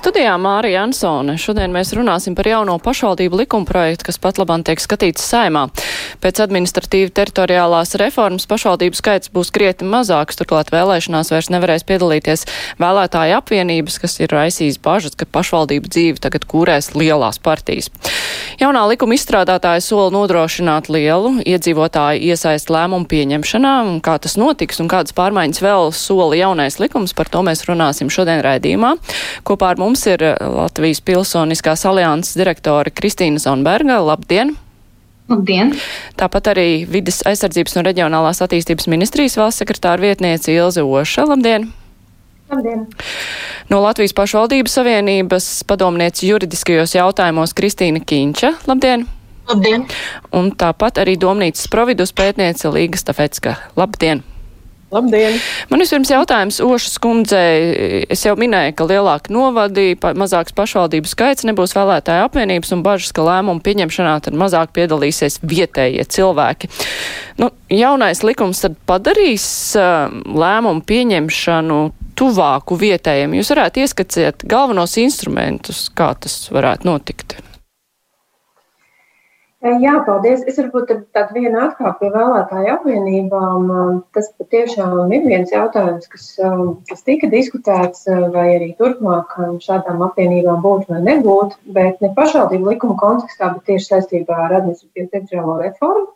Studijā Mārija Ansone. Šodien mēs runāsim par jauno pašvaldību likumprojektu, kas pat labāk tiek skatīts saimā. Pēc administratīva teritoriālās reformas pašvaldību skaits būs krietni mazāks, turklāt vēlēšanās vairs nevarēs piedalīties vēlētāju apvienības, kas ir raisījis bažas, ka pašvaldību dzīvi tagad kūrēs lielās partijas. Jaunā likuma izstrādātāja sola nodrošināt lielu iedzīvotāju iesaist lēmumu pieņemšanā, un kā tas notiks un kādas pārmaiņas vēl sola jaunais likums, par to mēs runāsim šodien raidījumā. Kopā ar mums ir Latvijas Pilsoniskās alianses direktore Kristīna Zonberga. Labdien! Labdien! Tāpat arī vidas aizsardzības un reģionālās attīstības ministrijas valsts sekretāra vietniece Ilze Oša. Labdien! Labdien! No Latvijas pašvaldības savienības padomniece juridiskajos jautājumos Kristīna Kīņča. Labdien! Labdien! Un tāpat arī domnīcas providus pētniece Līga Stafecka. Labdien! Labdien! Man vispirms jautājums Ošas kundzei. Es jau minēju, ka lielāka novadī, pa, mazāks pašvaldību skaits nebūs vēlētāja apvienības un bažas, ka lēmumu pieņemšanā tad mazāk piedalīsies vietējie cilvēki. Nu, jaunais likums tad padarīs uh, lēmumu pieņemšanu tuvāku vietējiem. Jūs varētu ieskacēt galvenos instrumentus, kā tas varētu notikt. Jā, paldies. Es varbūt tādu vienu atkāpu pie vēlētāju apvienībām. Tas patiešām ir viens jautājums, kas, kas tika diskutēts, vai arī turpmāk šādām apvienībām būtu vai nebūtu, bet ne pašvaldību likuma kontekstā, bet tieši saistībā ar administratīvu teritoriālo reformu.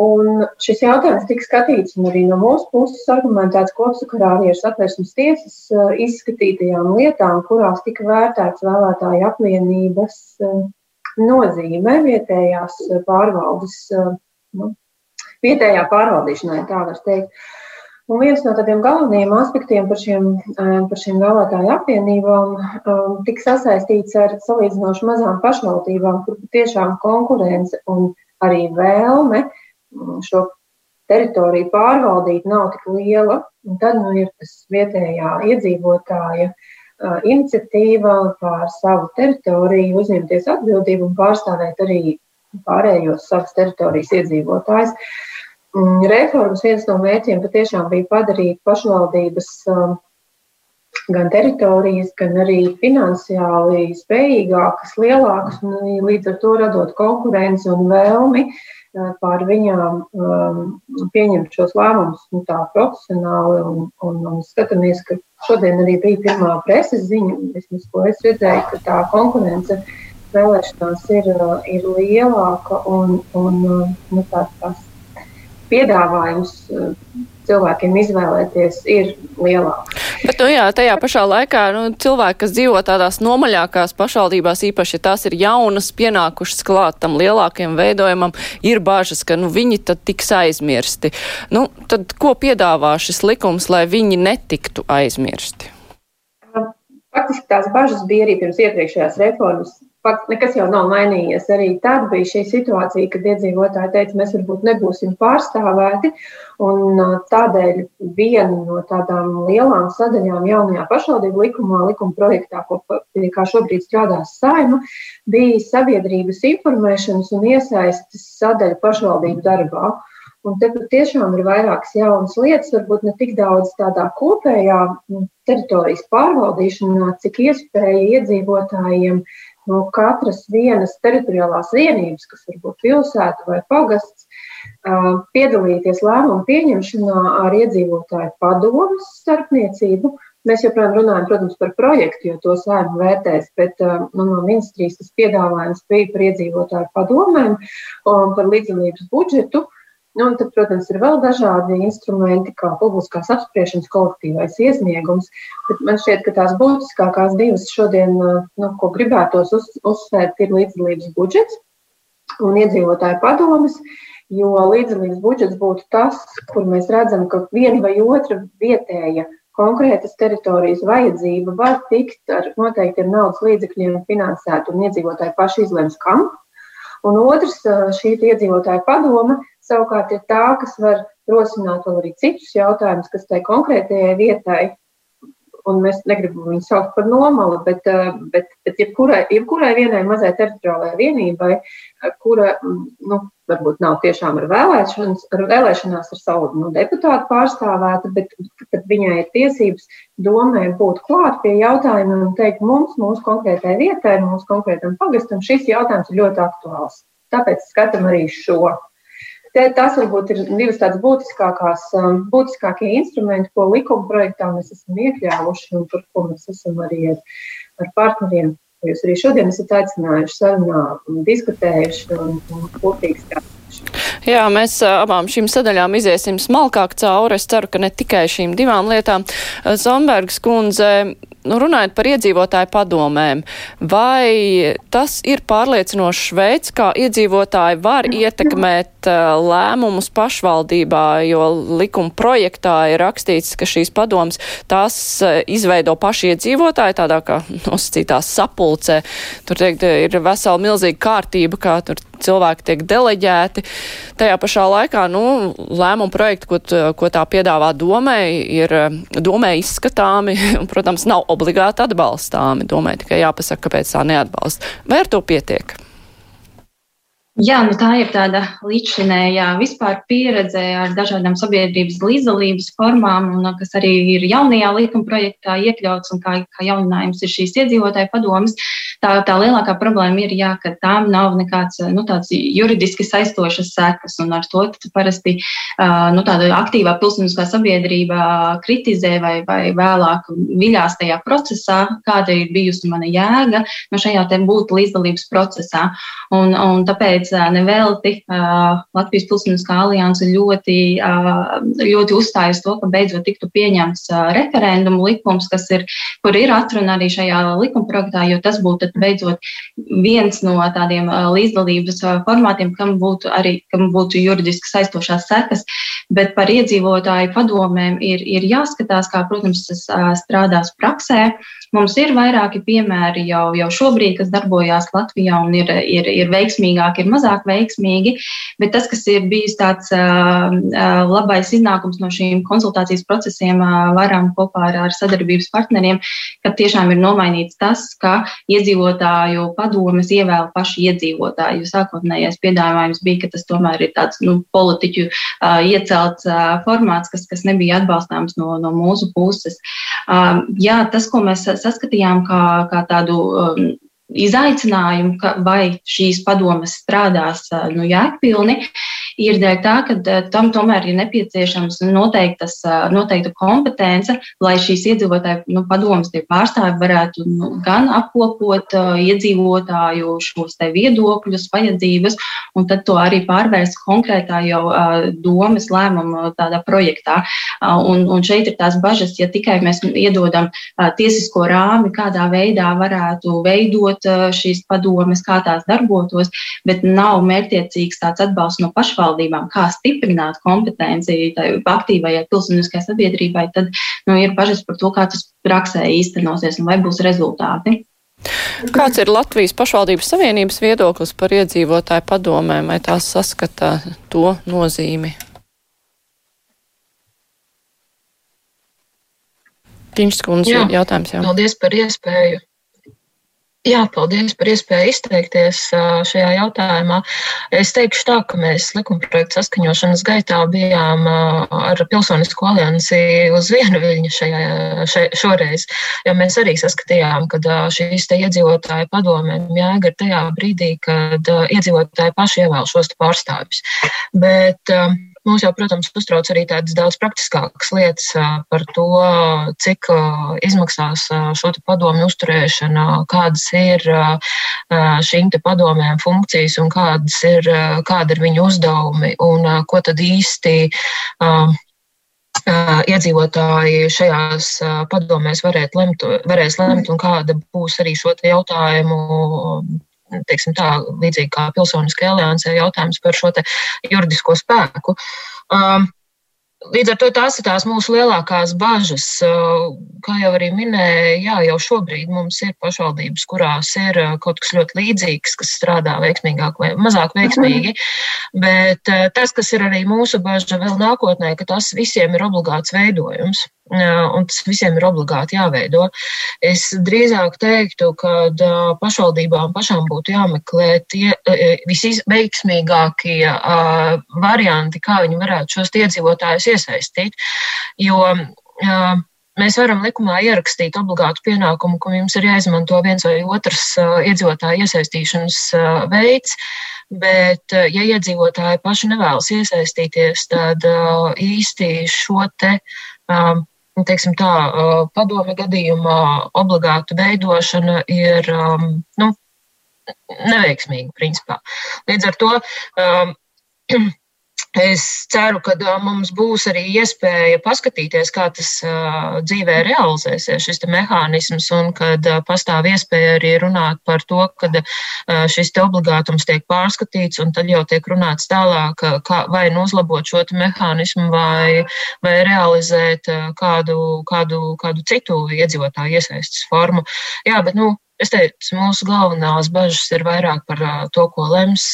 Un šis jautājums tika skatīts arī no mūsu puses argumentēts kopsakarā arī ar satversmes tiesas izskatītajām lietām, kurās tika vērtēts vēlētāju apvienības nozīme vietējās pārvaldes, nu, vietējā pārvaldīšanai, tā var teikt. Un viens no tādiem galvenajiem aspektiem par šiem, par šiem vēlētāju apvienībām um, tika sasaistīts ar salīdzinoši mazām pašvaldībām, kur tiešām konkurence un arī vēlme šo teritoriju pārvaldīt nav tik liela. Un tad nu, ir tas vietējā iedzīvotāja uh, iniciatīva pār savu teritoriju, uzņemties atbildību un pārstāvēt arī pārējos savas teritorijas iedzīvotājus. Mm, reformas viens no mērķiem patiešām bija padarīt pašvaldības gan teritorijas, gan arī finansiāli spējīgākas, lielākas, un līdz ar to radot konkurenci un vēlmi pār viņām pieņemt šos lēmumus nu, tā profesionāli. Un, un, un skatāmies, ka šodien arī bija pirmā preses ziņa, vismaz, ko es redzēju, ka tā konkurence vēlēšanās ir, ir lielāka un, un nu, tā, tās piedāvājums cilvēkiem izvēlēties ir lielāks. Bet, nu jā, tajā pašā laikā nu, cilvēki, kas dzīvo tādās nomaļākās pašvaldībās, īpaši, ja tās ir jaunas, pienākušas klāt tam lielākiem veidojumam, ir bažas, ka nu, viņi tad tiks aizmirsti. Nu, tad ko piedāvā šis likums, lai viņi netiktu aizmirsti? Faktiski tās bažas bija arī pirms iepriekšējās reformas Fakts, nekas jau nav mainījies. Arī tad bija šī situācija, kad iedzīvotāji teica, mēs varbūt nebūsim pārstāvēti. Un tādēļ viena no tādām lielām sadaļām jaunajā pašvaldību likumā, likuma projektā, ko, pie kā šobrīd strādās saima, bija sabiedrības informēšanas un iesaistas sadaļa pašvaldību darbā. Un te patiešām ir vairākas jaunas lietas, varbūt ne tik daudz tādā kopējā teritorijas pārvaldīšanā, cik iespēja iedzīvotājiem no katras vienas teritoriālās vienības, kas var būt pilsēta vai pagasts, piedalīties lēmumu pieņemšanā ar iedzīvotāju padomus starpniecību. Mēs joprojām runājam, protams, par projektu, jo to sēmu vērtēs, bet nu, no ministrijas tas piedāvājums bija par iedzīvotāju padomēm un par līdzdalības budžetu. Nu, tad, protams, ir vēl dažādi instrumenti, kā publiskās apspriešanas kolektīvais iesniegums. Bet man šķiet, ka tās būtiskākās divas šodien, nu, ko gribētos uz, uzsvērt, ir līdzdalības budžets un iedzīvotāju padomas. Jo līdzdalības budžets būtu tas, kur mēs redzam, ka viena vai otra vietēja konkrētas teritorijas vajadzība var tikt ar noteiktiem naudas līdzekļiem finansēt, un iedzīvotāji paši izlems, kam. Un otrs, šī iedzīvotāja padoma savukārt ir tā, kas var rosināt vēl arī citus jautājumus, kas tai konkrētajai vietai un mēs negribam viņu saukt par nomali, bet, bet, bet jebkurai, jebkurai vienai mazai teritoriālajai vienībai, kura nu, varbūt nav tiešām ar, ar vēlēšanās ar savu nu, deputātu pārstāvēta, bet kad viņai ir tiesības domē būt klāt pie jautājumiem un teikt, mums, mūsu konkrētai vietai, mūsu konkrētam pagastam, šis jautājums ir ļoti aktuāls. Tāpēc skatām arī šo. Te, tas varbūt ir divas tādas būtiskākās, um, būtiskākie instrumenti, ko likuma projektā mēs esam iekļāvuši un par ko mēs esam arī ar, ar partneriem, jūs arī šodien esat aicinājuši sarunā un diskutējuši un, un kopīgi strādājuši. Jā, mēs abām šīm sadaļām iziesim smalkāk cauri. Es ceru, ka ne tikai šīm divām lietām. Zombergs kundze, nu, runājot par iedzīvotāju padomēm, vai tas ir pārliecinošs veids, kā iedzīvotāji var ietekmēt uh, lēmumus pašvaldībā, jo likuma projektā ir rakstīts, ka šīs padomas tās uh, izveido paši iedzīvotāji tādā kā nosacītās sapulcē. Tur teikt, ir vesela milzīga kārtība, kā tur cilvēki tiek deleģēti. Tajā pašā laikā, nu, lēmumu projekti, ko, ko tā piedāvā domē, ir domē izskatāmi, un, protams, nav obligāti atbalstāmi. Domāju, tikai jāpasaka, kāpēc tā neatbalsta. Vai ar to pietiek? Jā, nu tā ir tāda līdzšinējā vispār pieredze ar dažādām sabiedrības līdzdalības formām, un, kas arī ir jaunajā likuma projektā iekļauts, un kā, kā jauninājums ir šīs iedzīvotāju padomas. Tā, tā lielākā problēma ir, jā, ka tām nav nekāds nu, juridiski saistošas sekas, un ar to parasti nu, tāda aktīvā pilsoniskā sabiedrība kritizē vai, vai vēlāk viļās tajā procesā, kāda ir bijusi mana jēga no šajā te būt līdzdalības procesā. Un, un tāpēc Tāpēc nevelti Latvijas Pilsoniskā alianse ļoti, ļoti uzstāja uz to, ka beidzot tiktu pieņemts referendumu likums, kas ir, kur ir atruna arī šajā likuma projektā, jo tas būtu beidzot viens no tādiem līdzdalības formātiem, kam būtu arī kam būtu juridiski saistošās sekas. Bet par iedzīvotāju padomēm ir, ir jāskatās, kā, protams, tas strādās praksē. Mums ir vairāki piemēri jau, jau šobrīd, kas darbojās Latvijā un ir, ir, ir veiksmīgāki, ir mazāk veiksmīgi. Bet tas, kas ir bijis tāds uh, labais iznākums no šīm konsultācijas procesiem, uh, vairām kopā ar, ar sadarbības partneriem, ka tiešām ir nomainīts tas, ka iedzīvotāju padomes ievēl paši iedzīvotāji. Jo sākotnējais piedāvājums bija, ka tas tomēr ir tāds nu, politiķu uh, iecelts uh, formāts, kas, kas nebija atbalstāms no, no mūsu puses. Uh, jā, tas, ko mēs saskatījām kā, kā tādu um, izaicinājumu, ka vai šīs padomas strādās nu, jēgpilni, ir dēļ tā, ka tam tomēr ir nepieciešams noteiktas, noteikta kompetence, lai šīs iedzīvotāju nu, padomas tie pārstāvi varētu nu, gan apkopot uh, iedzīvotāju šos te viedokļus, vajadzības, un tad to arī pārvērst konkrētā jau domas lēmumu tādā projektā. Un, un šeit ir tās bažas, ja tikai mēs iedodam tiesisko rāmi, kādā veidā varētu veidot šīs padomes, kā tās darbotos, bet nav mērķiecīgs tāds atbalsts no pašvaldībām, kā stiprināt kompetenciju tai aktīvajai pilsoniskajai sabiedrībai, tad nu, ir bažas par to, kā tas praksē īstenosies un vai būs rezultāti. Kāds ir Latvijas pašvaldības savienības viedoklis par iedzīvotāju padomēm, vai tās saskata to nozīmi? Tiņš skundze jautājums jau. Paldies par iespēju Jā, paldies par iespēju izteikties šajā jautājumā. Es teikšu tā, ka mēs likumprojektu saskaņošanas gaitā bijām ar Pilsonisko aliansi uz vienu viļņu šajā, še, šoreiz, jo mēs arī saskatījām, ka šīs te iedzīvotāju padomēm ir tajā brīdī, kad iedzīvotāji paši ievēl šos pārstāvjus. Bet, Mums jau, protams, uztrauc arī tādas daudz praktiskākas lietas par to, cik izmaksās šo padomu uzturēšana, kādas ir šīm padomēm funkcijas un kādas ir, kāda ir viņu uzdevumi un ko tad īsti iedzīvotāji šajās padomēs lemt, varēs lemt un kāda būs arī šo jautājumu teiksim tā, līdzīgi kā pilsoniskajā aliansē, jautājums par šo juridisko spēku. Um, Līdz ar to tās ir tās mūsu lielākās bažas. Uh, kā jau arī minēja, jā, jau šobrīd mums ir pašvaldības, kurās ir uh, kaut kas ļoti līdzīgs, kas strādā veiksmīgāk vai mazāk veiksmīgi. Bet uh, tas, kas ir arī mūsu bažas vēl nākotnē, ka tas visiem ir obligāts veidojums. Un tas visiem ir obligāti jāveido. Es drīzāk teiktu, ka pašvaldībām pašām būtu jāmeklē tie visveiksmīgākie varianti, kā viņi varētu šos iedzīvotājus iesaistīt. Jo Mēs varam likumā ierakstīt obligātu pienākumu, ka jums ir jāizmanto viens vai otrs iedzīvotāju iesaistīšanas veids, bet, ja iedzīvotāji paši nevēlas iesaistīties, tad īsti šo te teiksim tā, padomi gadījumā obligātu veidošana ir nu, neveiksmīga principā. Līdz ar to Es ceru, ka mums būs arī iespēja paskatīties, kā tas dzīvē realizēsies, šis mehānisms, un kad pastāv iespēja arī runāt par to, kad šis obligātums tiek pārskatīts, un tad jau tiek runāts tālāk, kā, vai nu uzlabot šo mehānismu, vai, vai realizēt kādu, kādu, kādu citu iedzīvotāju iesaistas formu. Jā, bet, nu, Es teicu, mūsu galvenās bažas ir vairāk par to, ko lems,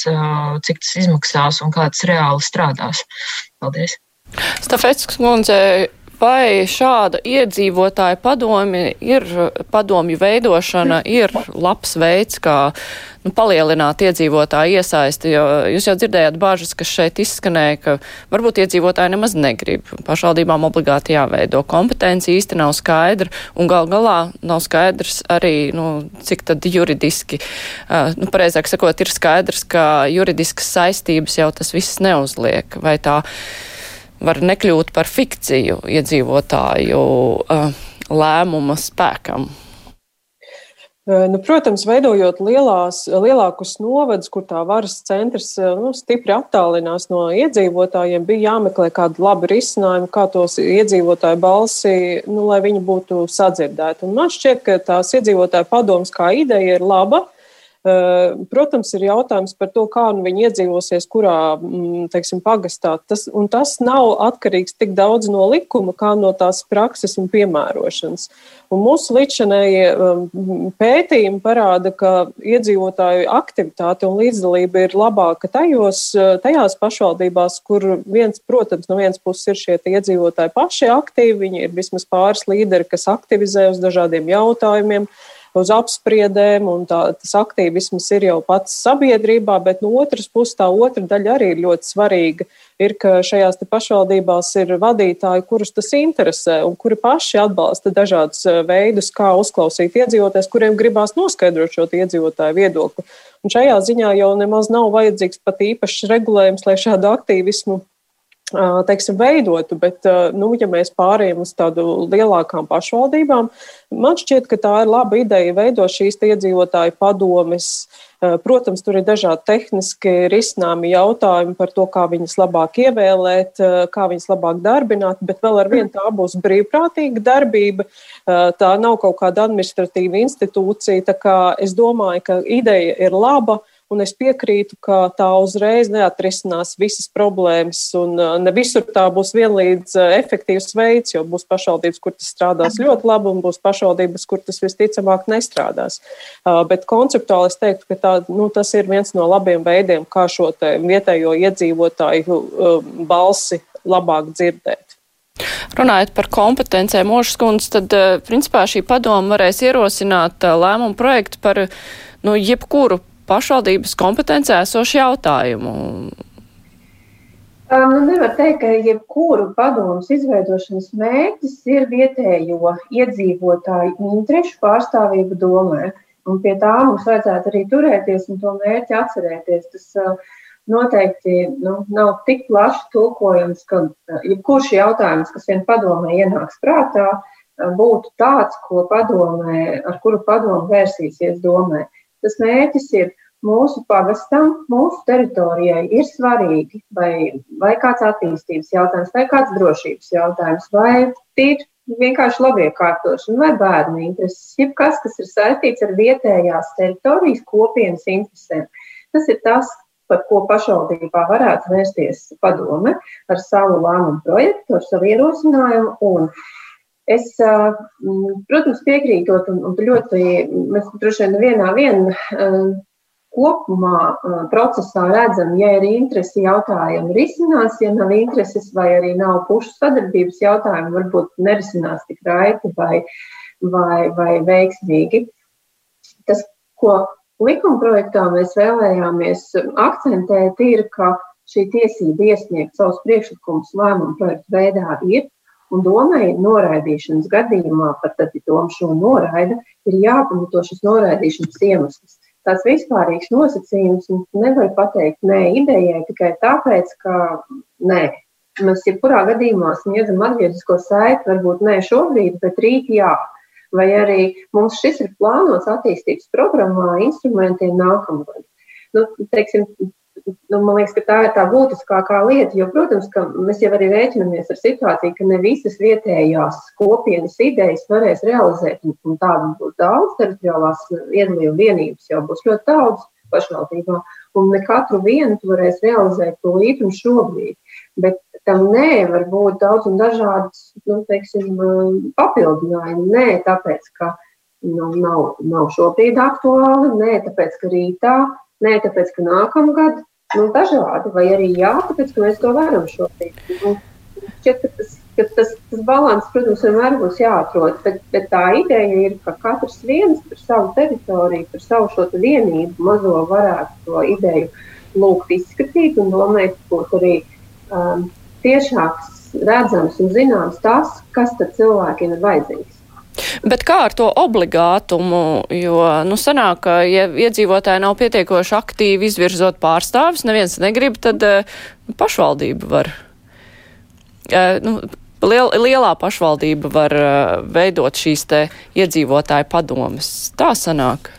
cik tas izmaksās un kā tas reāli strādās. Paldies! Stafetskas kundze, vai šāda iedzīvotāja padomi ir, padomju veidošana ir labs veids, kā nu, palielināt iedzīvotāju iesaisti, jo jūs jau dzirdējāt bāžas, kas šeit izskanēja, ka varbūt iedzīvotāji nemaz negrib. Pašvaldībām obligāti jāveido kompetenci, īsti nav skaidra, un gal galā nav skaidrs arī, nu, cik tad juridiski, nu, pareizāk sakot, ir skaidrs, ka juridiskas saistības jau tas viss neuzliek. Vai tā var nekļūt par fikciju iedzīvotāju uh, lēmuma spēkam. Nu, protams, veidojot lielās, lielākus novadus, kur tā varas centrs nu, stipri attālinās no iedzīvotājiem, bija jāmeklē kādu labu risinājumu, kā tos iedzīvotāju balsi, nu, lai viņi būtu sadzirdēti. Un man šķiet, ka tās iedzīvotāju padomas kā ideja ir laba. Eh, protams, ir jautājums par to, kā nu viņi iedzīvosies, kurā mm, teiksim, pagastā. Tas, tas nav atkarīgs tik daudz no likuma, kā no tās prakses un piemērošanas. Un mūsu līdzinējie pētījumi parāda, ka iedzīvotāju aktivitāte un līdzdalība ir labāka tajos, tajās pašvaldībās, kur viens, protams, no vienas puses ir šie iedzīvotāji paši aktīvi, viņi ir vismaz pāris līderi, kas aktivizē uz dažādiem jautājumiem uz apspriedēm, un tā, tas aktīvisms ir jau pats sabiedrībā, bet no otras puses tā otra daļa arī ir ļoti svarīga. Ir, ka šajās pašvaldībās ir vadītāji, kurus tas interesē, un kuri paši atbalsta dažādus eh, veidus, kā uzklausīt iedzīvotājus, kuriem gribās noskaidrot šo iedzīvotāju viedokli. Un šajā ziņā jau nemaz nav vajadzīgs pat īpašs regulējums, lai šādu aktīvismu teiksim, veidotu, bet, nu, ja mēs pārējām uz tādu lielākām pašvaldībām, man šķiet, ka tā ir laba ideja veidot šīs iedzīvotāju padomes. Protams, tur ir dažādi tehniski risināmi jautājumi par to, kā viņas labāk ievēlēt, kā viņas labāk darbināt, bet vēl ar vienu tā būs brīvprātīga darbība. Tā nav kaut kāda administratīva institūcija. Tā kā es domāju, ka ideja ir laba Un es piekrītu, ka tā uzreiz neatrisinās visas problēmas, un uh, ne visur tā būs vienlīdz uh, efektīvs veids, jo būs pašvaldības, kur tas strādās ļoti labi, un būs pašvaldības, kur tas visticamāk nestrādās. Uh, bet konceptuāli es teiktu, ka tā, nu, tas ir viens no labiem veidiem, kā šo vietējo iedzīvotāju balsi labāk dzirdēt. Runājot par kompetencēm, Mošas kundze, tad principā šī padoma varēs ierosināt lēmumu projektu par nu, jebkuru pašvaldības kompetencē esošu jautājumu? Nu, nevar teikt, ka jebkuru padomus izveidošanas mērķis ir vietējo iedzīvotāju interešu pārstāvība domē. Un pie tā mums vajadzētu arī turēties un to mērķi atcerēties. Tas noteikti nu, nav tik plaši tulkojams, ka jebkurš jautājums, kas vien padomē ienāks prātā, būtu tāds, ko padomē, ar kuru padomu vērsīsies domē. Tas mērķis ir mūsu pagastam, mūsu teritorijai ir svarīgi, vai, vai kāds attīstības jautājums, vai kāds drošības jautājums, vai tīri vienkārši labiekārtošana, vai bērnu intereses, jebkas, kas ir saistīts ar vietējās teritorijas kopienas interesēm. Tas ir tas, par ko pašvaldībā varētu vērsties padome ar savu lēmumu projektu, ar savu ierosinājumu. Es, protams, piekrītot, un, un ļoti, mēs droši vien vienā vien kopumā procesā redzam, ja ir interesi jautājumi risinās, ja nav intereses vai arī nav pušu sadarbības jautājumi, varbūt nerisinās tik raiti vai, vai, vai veiksmīgi. Tas, ko likuma projektā mēs vēlējāmies akcentēt, ir, ka šī tiesība iesniegt savus priekšlikumus lēmumu projektu veidā ir, un domai noraidīšanas gadījumā, pat tad, ja doma šo noraida, ir jāpamato šis noraidīšanas iemesls tāds vispārīgs nosacījums. Nevar pateikt nē idejai tikai tāpēc, ka nē. Mēs jebkurā gadījumā sniedzam atgrieznisko saiti, varbūt ne šobrīd, bet rīt jā. Vai arī mums šis ir plānots attīstības programmā instrumentiem nākamgad. Nu, teiksim, nu, man liekas, ka tā ir tā būtiskākā lieta. Jo, protams, ka mēs jau arī rēķinamies ar situāciju, ka ne visas vietējās kopienas idejas varēs realizēt. Tādu būs daudz, teritoriālās iedalījuma vienības jau būs ļoti daudz pašvaldībā. Un ne katru vienu tu varēs realizēt to līdzi šobrīd. Bet tam nē, var būt daudz un dažādas nu, teiksim, papildinājumi. Nē, tāpēc, ka nu, nav, nav šobrīd aktuāli, nē, tāpēc, ka rītā, nē, tāpēc, ka nākamgad nu, dažādi, vai arī jā, tāpēc, mēs to varam šobrīd. Nu, šķiet, ka tas, ka tas, tas balans, protams, vienmēr būs jāatrod, bet, bet tā ideja ir, ka katrs viens par savu teritoriju, par savu šo vienību mazo varētu to ideju lūgt izskatīt un domāt, būtu arī um, tiešāks, redzams un zināms tas, kas tad cilvēkiem ir vajadzīgs. Bet kā ar to obligātumu? Jo, nu, sanāk, ka, ja iedzīvotāji nav pietiekoši aktīvi izvirzot pārstāvis, neviens negrib, tad uh, pašvaldība var. Uh, nu, liel, lielā pašvaldība var uh, veidot šīs te iedzīvotāju padomas. Tā sanāk.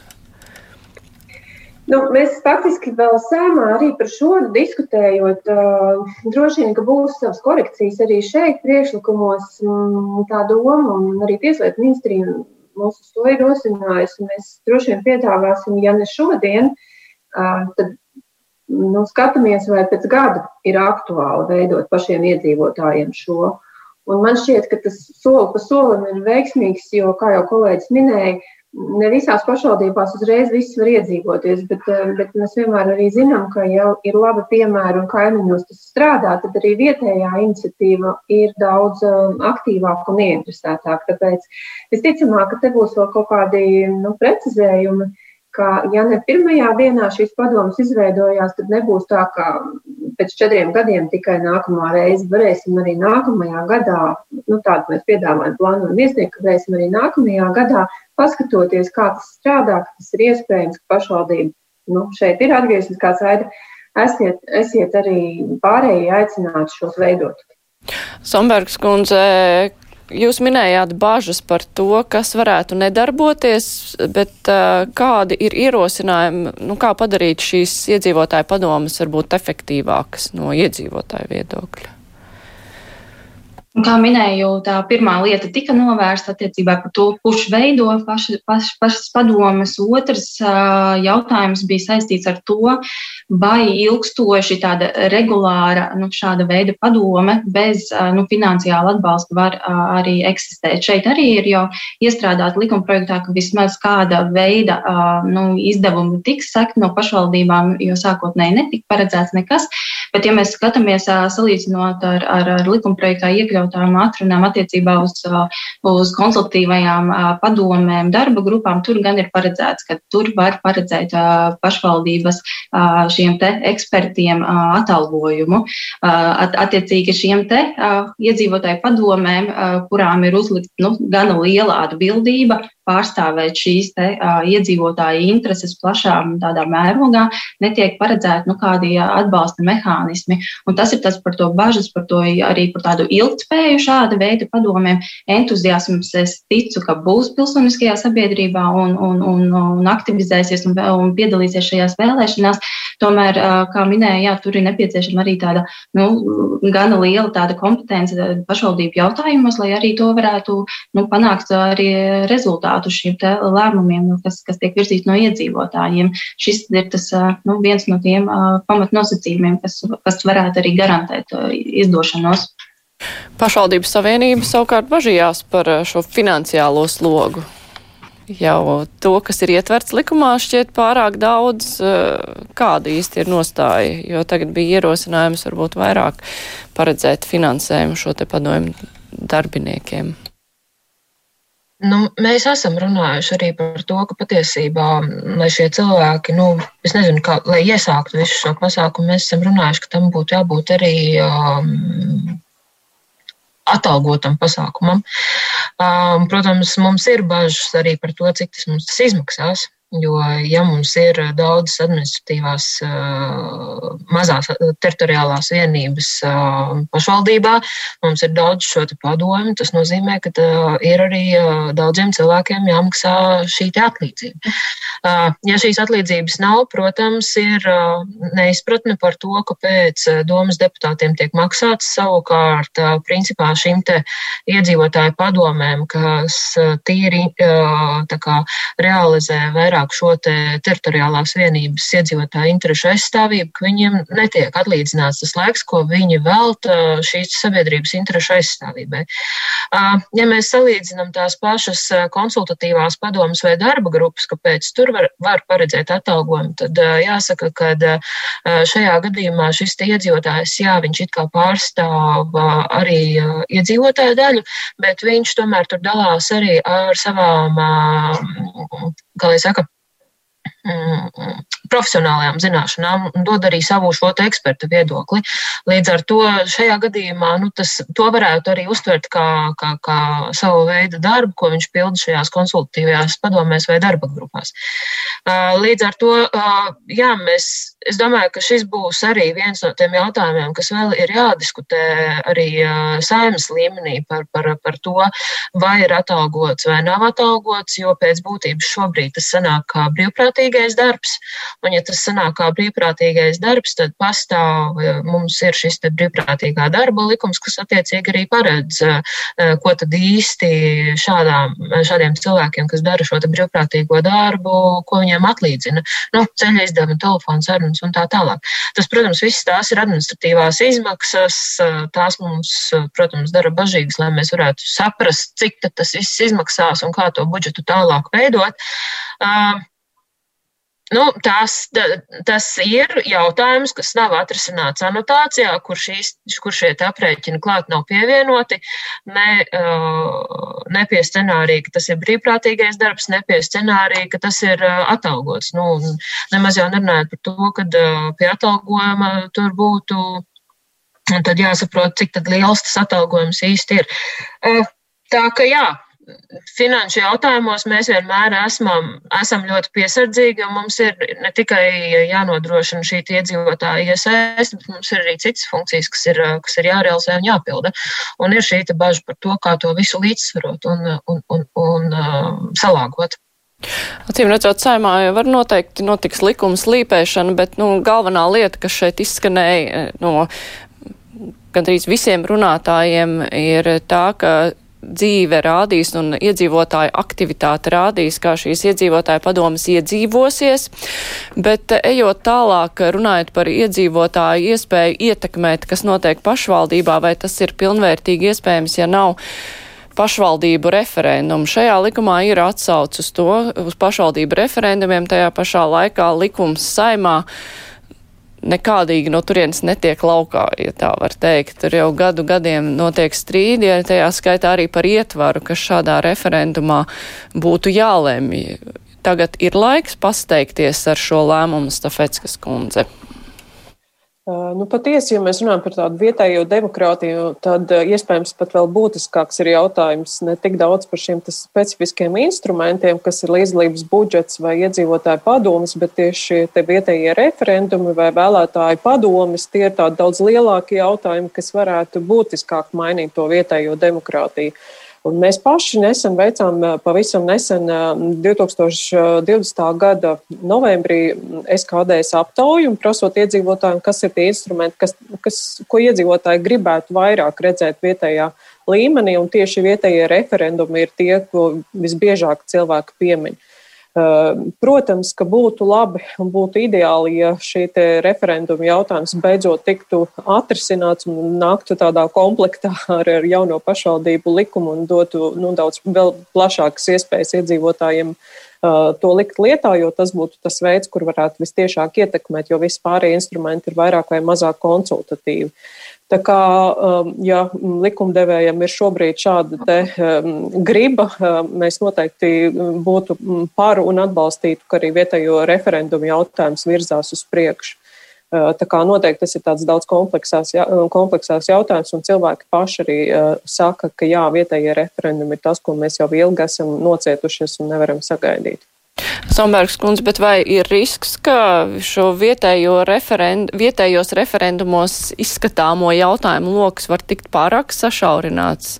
Nu, mēs faktiski vēl sēmā arī par šo diskutējot. Uh, droši vien, ka būs savas korekcijas arī šeit priekšlikumos. Um, tā doma un arī Tieslietu ministrija mūs uz to ir rosinājusi. Mēs droši vien piedāvāsim, ja ne šodien, uh, tad nu, skatāmies, vai pēc gada ir aktuāli veidot pašiem iedzīvotājiem šo. Un man šķiet, ka tas soli pa solim ir veiksmīgs, jo, kā jau kolēģis minēja, ne visās pašvaldībās uzreiz viss var iedzīvoties, bet, eh, bet mēs vienmēr arī zinām, ka jau ir labi piemēri un kaimiņos tas strādā, tad arī vietējā iniciatīva ir daudz eh, aktīvāka un ieinteresētāka. Tāpēc visticamāk, ka te būs vēl kaut kādi nu, precizējumi ka, ja ne pirmajā dienā šīs padomas izveidojās, tad nebūs tā, ka pēc četriem gadiem tikai nākamā reize varēsim arī nākamajā gadā, nu tādu mēs piedāvājam, plānojam iesniegt, ka varēsim arī nākamajā gadā paskatoties, kā tas strādā, ka tas ir iespējams, ka pašvaldība nu, šeit ir atgriezniskā saita. Esiet, esiet arī pārējie aicināti šos veidot. Sombergs kundze, Jūs minējāt bažas par to, kas varētu nedarboties, bet uh, kādi ir ierosinājumi, nu, kā padarīt šīs iedzīvotāju padomas varbūt efektīvākas no iedzīvotāju viedokļa? Kā minēju, tā pirmā lieta tika novērsta attiecībā par to, kurš veido paši, paši, pašas padomas. Otrs jautājums bija saistīts ar to, vai ilgstoši tāda regulāra nu, šāda veida padome bez nu, finansiāla atbalsta var arī eksistēt. Šeit arī ir jau iestrādāta likumprojektā, ka vismaz kāda veida nu, izdevumi tiks sekti no pašvaldībām, jo sākotnēji netika paredzēts nekas. Bet, ja mēs skatāmies salīdzinot ar, ar, ar likumprojektā iekļaut iekļautām atrunām attiecībā uz, uz konsultatīvajām padomēm, darba grupām, tur gan ir paredzēts, ka tur var paredzēt pašvaldības šiem te ekspertiem atalgojumu. Attiecīgi šiem te iedzīvotāju padomēm, kurām ir uzlikt nu, gana liela atbildība, pārstāvēt šīs te, uh, iedzīvotāju intereses plašā tādā mērogā, netiek paredzēti nu, kādi atbalsta mehānismi. Un tas ir tas par to bažas, par to arī par tādu ilgtspēju šāda veida padomiem. Entuziasms es ticu, ka būs pilsoniskajā sabiedrībā un, un, un, un aktivizēsies un, un piedalīsies šajās vēlēšanās. Tomēr, uh, kā minēja, jā, tur ir nepieciešama arī tāda nu, gana liela tāda kompetence pašvaldību jautājumos, lai arī to varētu nu, panākt arī rezultātu rezultātu šiem lēmumiem, nu, kas, kas tiek virzīti no iedzīvotājiem. Šis ir tas, nu, viens no tiem pamatnosacījumiem, kas, kas varētu arī garantēt izdošanos. Pašvaldības savienība savukārt bažījās par šo finansiālo slogu. jau to, kas ir ietverts likumā, šķiet pārāk daudz, kāda īsti ir nostāja, jo tagad bija ierosinājums varbūt vairāk paredzēt finansējumu šo te padomu darbiniekiem. Nu, mēs esam runājuši arī par to, ka patiesībā, lai šie cilvēki, nu, es nezinu, kā, lai iesāktu visu šo pasākumu, mēs esam runājuši, ka tam būtu jābūt arī um, atalgotam pasākumam. Um, protams, mums ir bažas arī par to, cik tas mums tas izmaksās. Jo, ja mums ir daudzas administratīvās, mazās teritoriālās vienības pašvaldībā, mums ir daudz šo padomu, tas nozīmē, ka ir arī daudziem cilvēkiem jāmaksā šī atlīdzība. Ja šīs atlīdzības nav, protams, ir neizpratne par to, kāpēc domas deputātiem tiek maksāts. Savukārt, principā šīm iedzīvotāju padomēm, kas tīri kā, realizē vairāk vairāk šo te teritoriālās vienības iedzīvotāju interešu aizstāvību, ka viņiem netiek atlīdzināts tas laiks, ko viņi velta šīs sabiedrības interešu aizstāvībai. Ja mēs salīdzinām tās pašas konsultatīvās padomas vai darba grupas, kāpēc tur var, var paredzēt atalgojumu, tad jāsaka, ka šajā gadījumā šis iedzīvotājs, jā, viņš it kā pārstāv arī iedzīvotāju daļu, bet viņš tomēr tur dalās arī ar savām, kā lai saka, Mm, profesionālajām zināšanām un dod arī savu šo eksperta viedokli. Līdz ar to šajā gadījumā nu, tas, to varētu arī uztvert kā, kā, kā savu veidu darbu, ko viņš pilda šajās konsultatīvajās padomēs vai darba grupās. Līdz ar to, jā, mēs, es domāju, ka šis būs arī viens no tiem jautājumiem, kas vēl ir jādiskutē arī saimas līmenī par, par, par to, vai ir atalgots vai nav atalgots, jo pēc būtības šobrīd tas sanāk kā brīvprātīgais darbs. Un, ja tas sanāk kā brīvprātīgais darbs, tad pastāv, mums ir šis brīvprātīgā darba likums, kas attiecīgi arī paredz, eh, ko tad īsti šādām, šādiem cilvēkiem, kas dara šo brīvprātīgo darbu, ko viņiem atlīdzina. Nu, ceļa izdevumi, telefons sarunas un tā tālāk. Tas, protams, viss tās ir administratīvās izmaksas, tās mums, protams, dara bažīgas, lai mēs varētu saprast, cik tas viss izmaksās un kā to budžetu tālāk veidot. Uh, Nu, tas, tas ir jautājums, kas nav atrisināts anotācijā, kur, šīs, kur šie aprēķini klāt nav pievienoti. Ne, ne pie scenārija, ka tas ir brīvprātīgais darbs, ne pie scenārija, ka tas ir atalgots. Nu, nemaz jau nerunājot par to, ka pie atalgojuma tur būtu. Tad jāsaprot, cik liels tas atalgojums īsti ir. Tā ka jā, finanšu jautājumos mēs vienmēr esam, esam ļoti piesardzīgi, mums ir ne tikai jānodrošina šī iedzīvotāja iesaist, bet mums ir arī citas funkcijas, kas ir, kas ir jārealizē un jāpilda. Un ir šī bažas par to, kā to visu līdzsvarot un, un, un, un salāgot. Acīm redzot, saimā jau var noteikti notiks likuma slīpēšana, bet nu, galvenā lieta, kas šeit izskanēja no gandrīz visiem runātājiem, ir tā, ka dzīve rādīs un iedzīvotāju aktivitāte rādīs, kā šīs iedzīvotāju padomas iedzīvosies, bet eh, ejot tālāk, runājot par iedzīvotāju iespēju ietekmēt, kas notiek pašvaldībā, vai tas ir pilnvērtīgi iespējams, ja nav pašvaldību referendumu. Šajā likumā ir atsauc uz to, uz pašvaldību referendumiem, tajā pašā laikā likums saimā nekādīgi no turienes netiek laukā, ja tā var teikt. Tur jau gadu gadiem notiek strīdi, ja tajā skaitā arī par ietvaru, kas šādā referendumā būtu jālēmj. Tagad ir laiks pasteikties ar šo lēmumu Stafetskas kundze. Nu, patiesi, ja mēs runājam par tādu vietējo demokrātiju, tad iespējams pat vēl būtiskāks ir jautājums ne tik daudz par šiem specifiskiem instrumentiem, kas ir līdzdalības budžets vai iedzīvotāju padomas, bet tieši šie vietējie referendumi vai vēlētāju padomas, tie ir tādi daudz lielāki jautājumi, kas varētu būtiskāk mainīt to vietējo demokrātiju. Un mēs paši nesen veicām, pavisam nesen, 2020. gada novembrī SKDS aptauju un prasot iedzīvotājiem, kas ir tie instrumenti, kas, kas, ko iedzīvotāji gribētu vairāk redzēt vietējā līmenī, tieši vietējie referendumi ir tie, ko visbiežāk cilvēki piemin. Protams, ka būtu labi un būtu ideāli, ja šī referenduma jautājums beidzot tiktu atrisināts un nāktu tādā komplektā ar, ar jauno pašvaldību likumu un dotu nu, daudz plašākas iespējas iedzīvotājiem to likt lietā, jo tas būtu tas veids, kur varētu vistiešāk ietekmēt, jo visi pārējie instrumenti ir vairāk vai mazāk konsultatīvi. Tā kā, um, ja likumdevējiem ir šobrīd šāda te, um, griba, um, mēs noteikti būtu par un atbalstītu, ka arī vietējo referendumu jautājums virzās uz priekšu. Uh, tā kā noteikti tas ir tāds daudz kompleksās, kompleksās jautājums, un cilvēki paši arī uh, saka, ka jā, vietējie referendumi ir tas, ko mēs jau ilgi esam nocietušies un nevaram sagaidīt. Sombergs kundze, bet vai ir risks, ka šo vietējo referend, vietējos referendumos izskatāmo jautājumu lokus var tikt pārāk sašaurināts?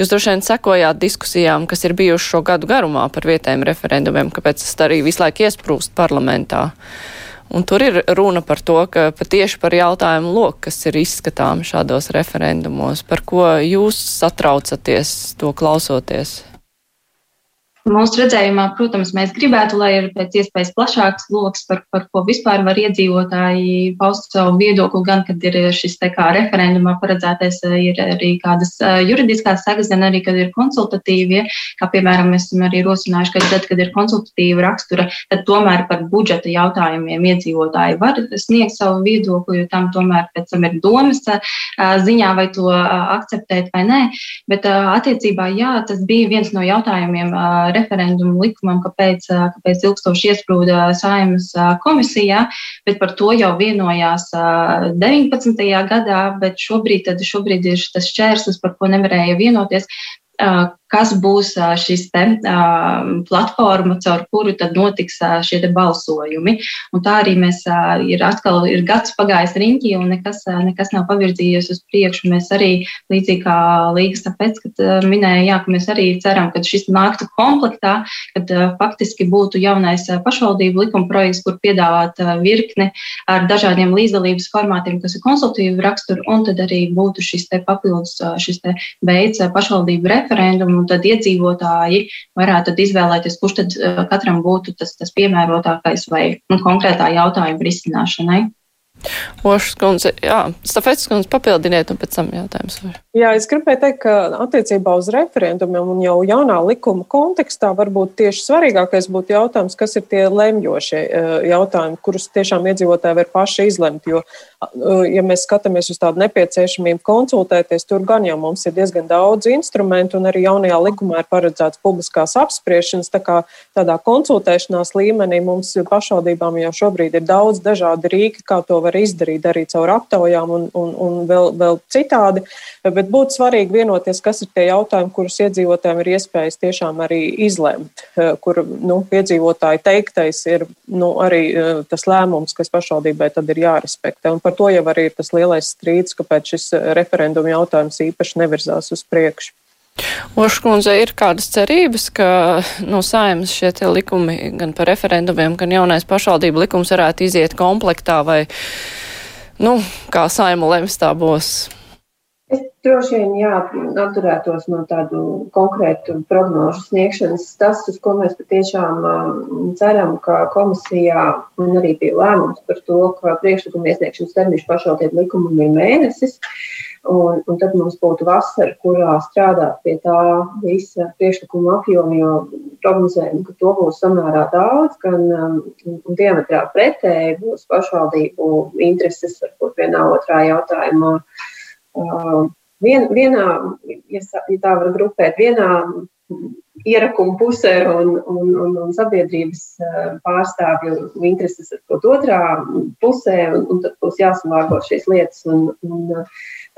Jūs droši vien sekojāt diskusijām, kas ir bijušas šo gadu garumā par vietējiem referendumiem, kāpēc tas arī visu laiku iesprūst parlamentā. Un tur ir runa par to, ka patieši par jautājumu loku, kas ir izskatām šādos referendumos, par ko jūs satraucaties to klausoties. Mūsu redzējumā, protams, mēs gribētu, lai ir pēc iespējas plašāks lokus, par, par ko vispār var iedzīvotāji paust savu viedokli, gan kad ir šis kā referendumā paredzētais, ir arī kādas juridiskās segas, gan arī, kad ir konsultatīvie, kā piemēram mēs esam arī rosinājuši, ka tad, kad ir konsultatīva rakstura, tad tomēr par budžeta jautājumiem iedzīvotāji var sniegt savu viedokli, jo tam tomēr pēc tam ir domas ziņā, vai to akceptēt vai nē. Bet attiecībā, jā, tas bija viens no jautājumiem referendumu likumam, kāpēc, kāpēc ilgstoši iesprūda saimas komisijā, bet par to jau vienojās 19. gadā, bet šobrīd, šobrīd ir tas šķērslis, par ko nevarēja vienoties kas būs šis te, platforma, caur kuru tad notiks šie balsojumi. Un tā arī mēs ir atkal ir gads pagājis riņķī un nekas, nekas nav pavirzījies uz priekšu. Mēs arī līdzīgi kā līgas, tāpēc, kad minēja, jā, ka mēs arī ceram, ka šis nāktu komplektā, kad faktiski būtu jaunais pašvaldību likuma projekts, kur piedāvāt virkni ar dažādiem līdzdalības formātiem, kas ir konsultīvi raksturi, un tad arī būtu šis te papildus šis te veids pašvaldību referendumu un tad iedzīvotāji varētu tad izvēlēties, kurš tad eh, katram būtu tas, tas piemērotākais vai nu, konkrētā jautājuma risināšanai. Ošas kundze, jā, Stafets kundze papildiniet un pēc tam jautājums. Var. Jā, es gribēju teikt, ka attiecībā uz referendumiem un jau jaunā likuma kontekstā varbūt tieši svarīgākais būtu jautājums, kas ir tie lemjošie eh, jautājumi, kurus tiešām iedzīvotāji var paši izlemt, jo ja mēs skatāmies uz tādu nepieciešamību konsultēties, tur gan jau mums ir diezgan daudz instrumentu, un arī jaunajā likumā ir paredzēts publiskās apspriešanas. Tā kā tādā konsultēšanās līmenī mums pašvaldībām jau šobrīd ir daudz dažādi rīki, kā to var izdarīt, arī caur aptaujām un, un, un vēl, vēl citādi. Bet būtu svarīgi vienoties, kas ir tie jautājumi, kurus iedzīvotājiem ir iespējas tiešām arī izlemt, kur nu, iedzīvotāji teiktais ir nu, arī tas lēmums, kas pašvaldībai tad ir jārespektē. Un par to jau arī ir tas lielais strīds, kāpēc šis eh, referenduma jautājums īpaši nevirzās uz priekšu. Oškundze, ir kādas cerības, ka no saimas šie likumi gan par referendumiem, gan jaunais pašvaldību likums varētu iziet komplektā vai, nu, kā saima lems tā būs? Es droši vien jā, atturētos no tādu konkrētu prognožu sniegšanas. Tas, uz ko mēs patiešām ceram, ka komisijā arī bija lēmums par to, ka priekšlikuma iesniegšanas termiņš pašvaldību likumam ir mēnesis. Un, un tad mums būtu vasara, kurā strādāt pie tā visa priekšlikuma apjoma, jo prognozējam, ka to būs samērā daudz, gan um, diametrā pretēji būs pašvaldību intereses, varbūt vienā otrā jautājumā. Uh, Vien, vienā, ja tā var grupēt, vienā ierakuma pusē un, un, un, un sabiedrības pārstāvju intereses ar kaut otrā pusē, un, un tad būs jāsamārgo šīs lietas. Un, un,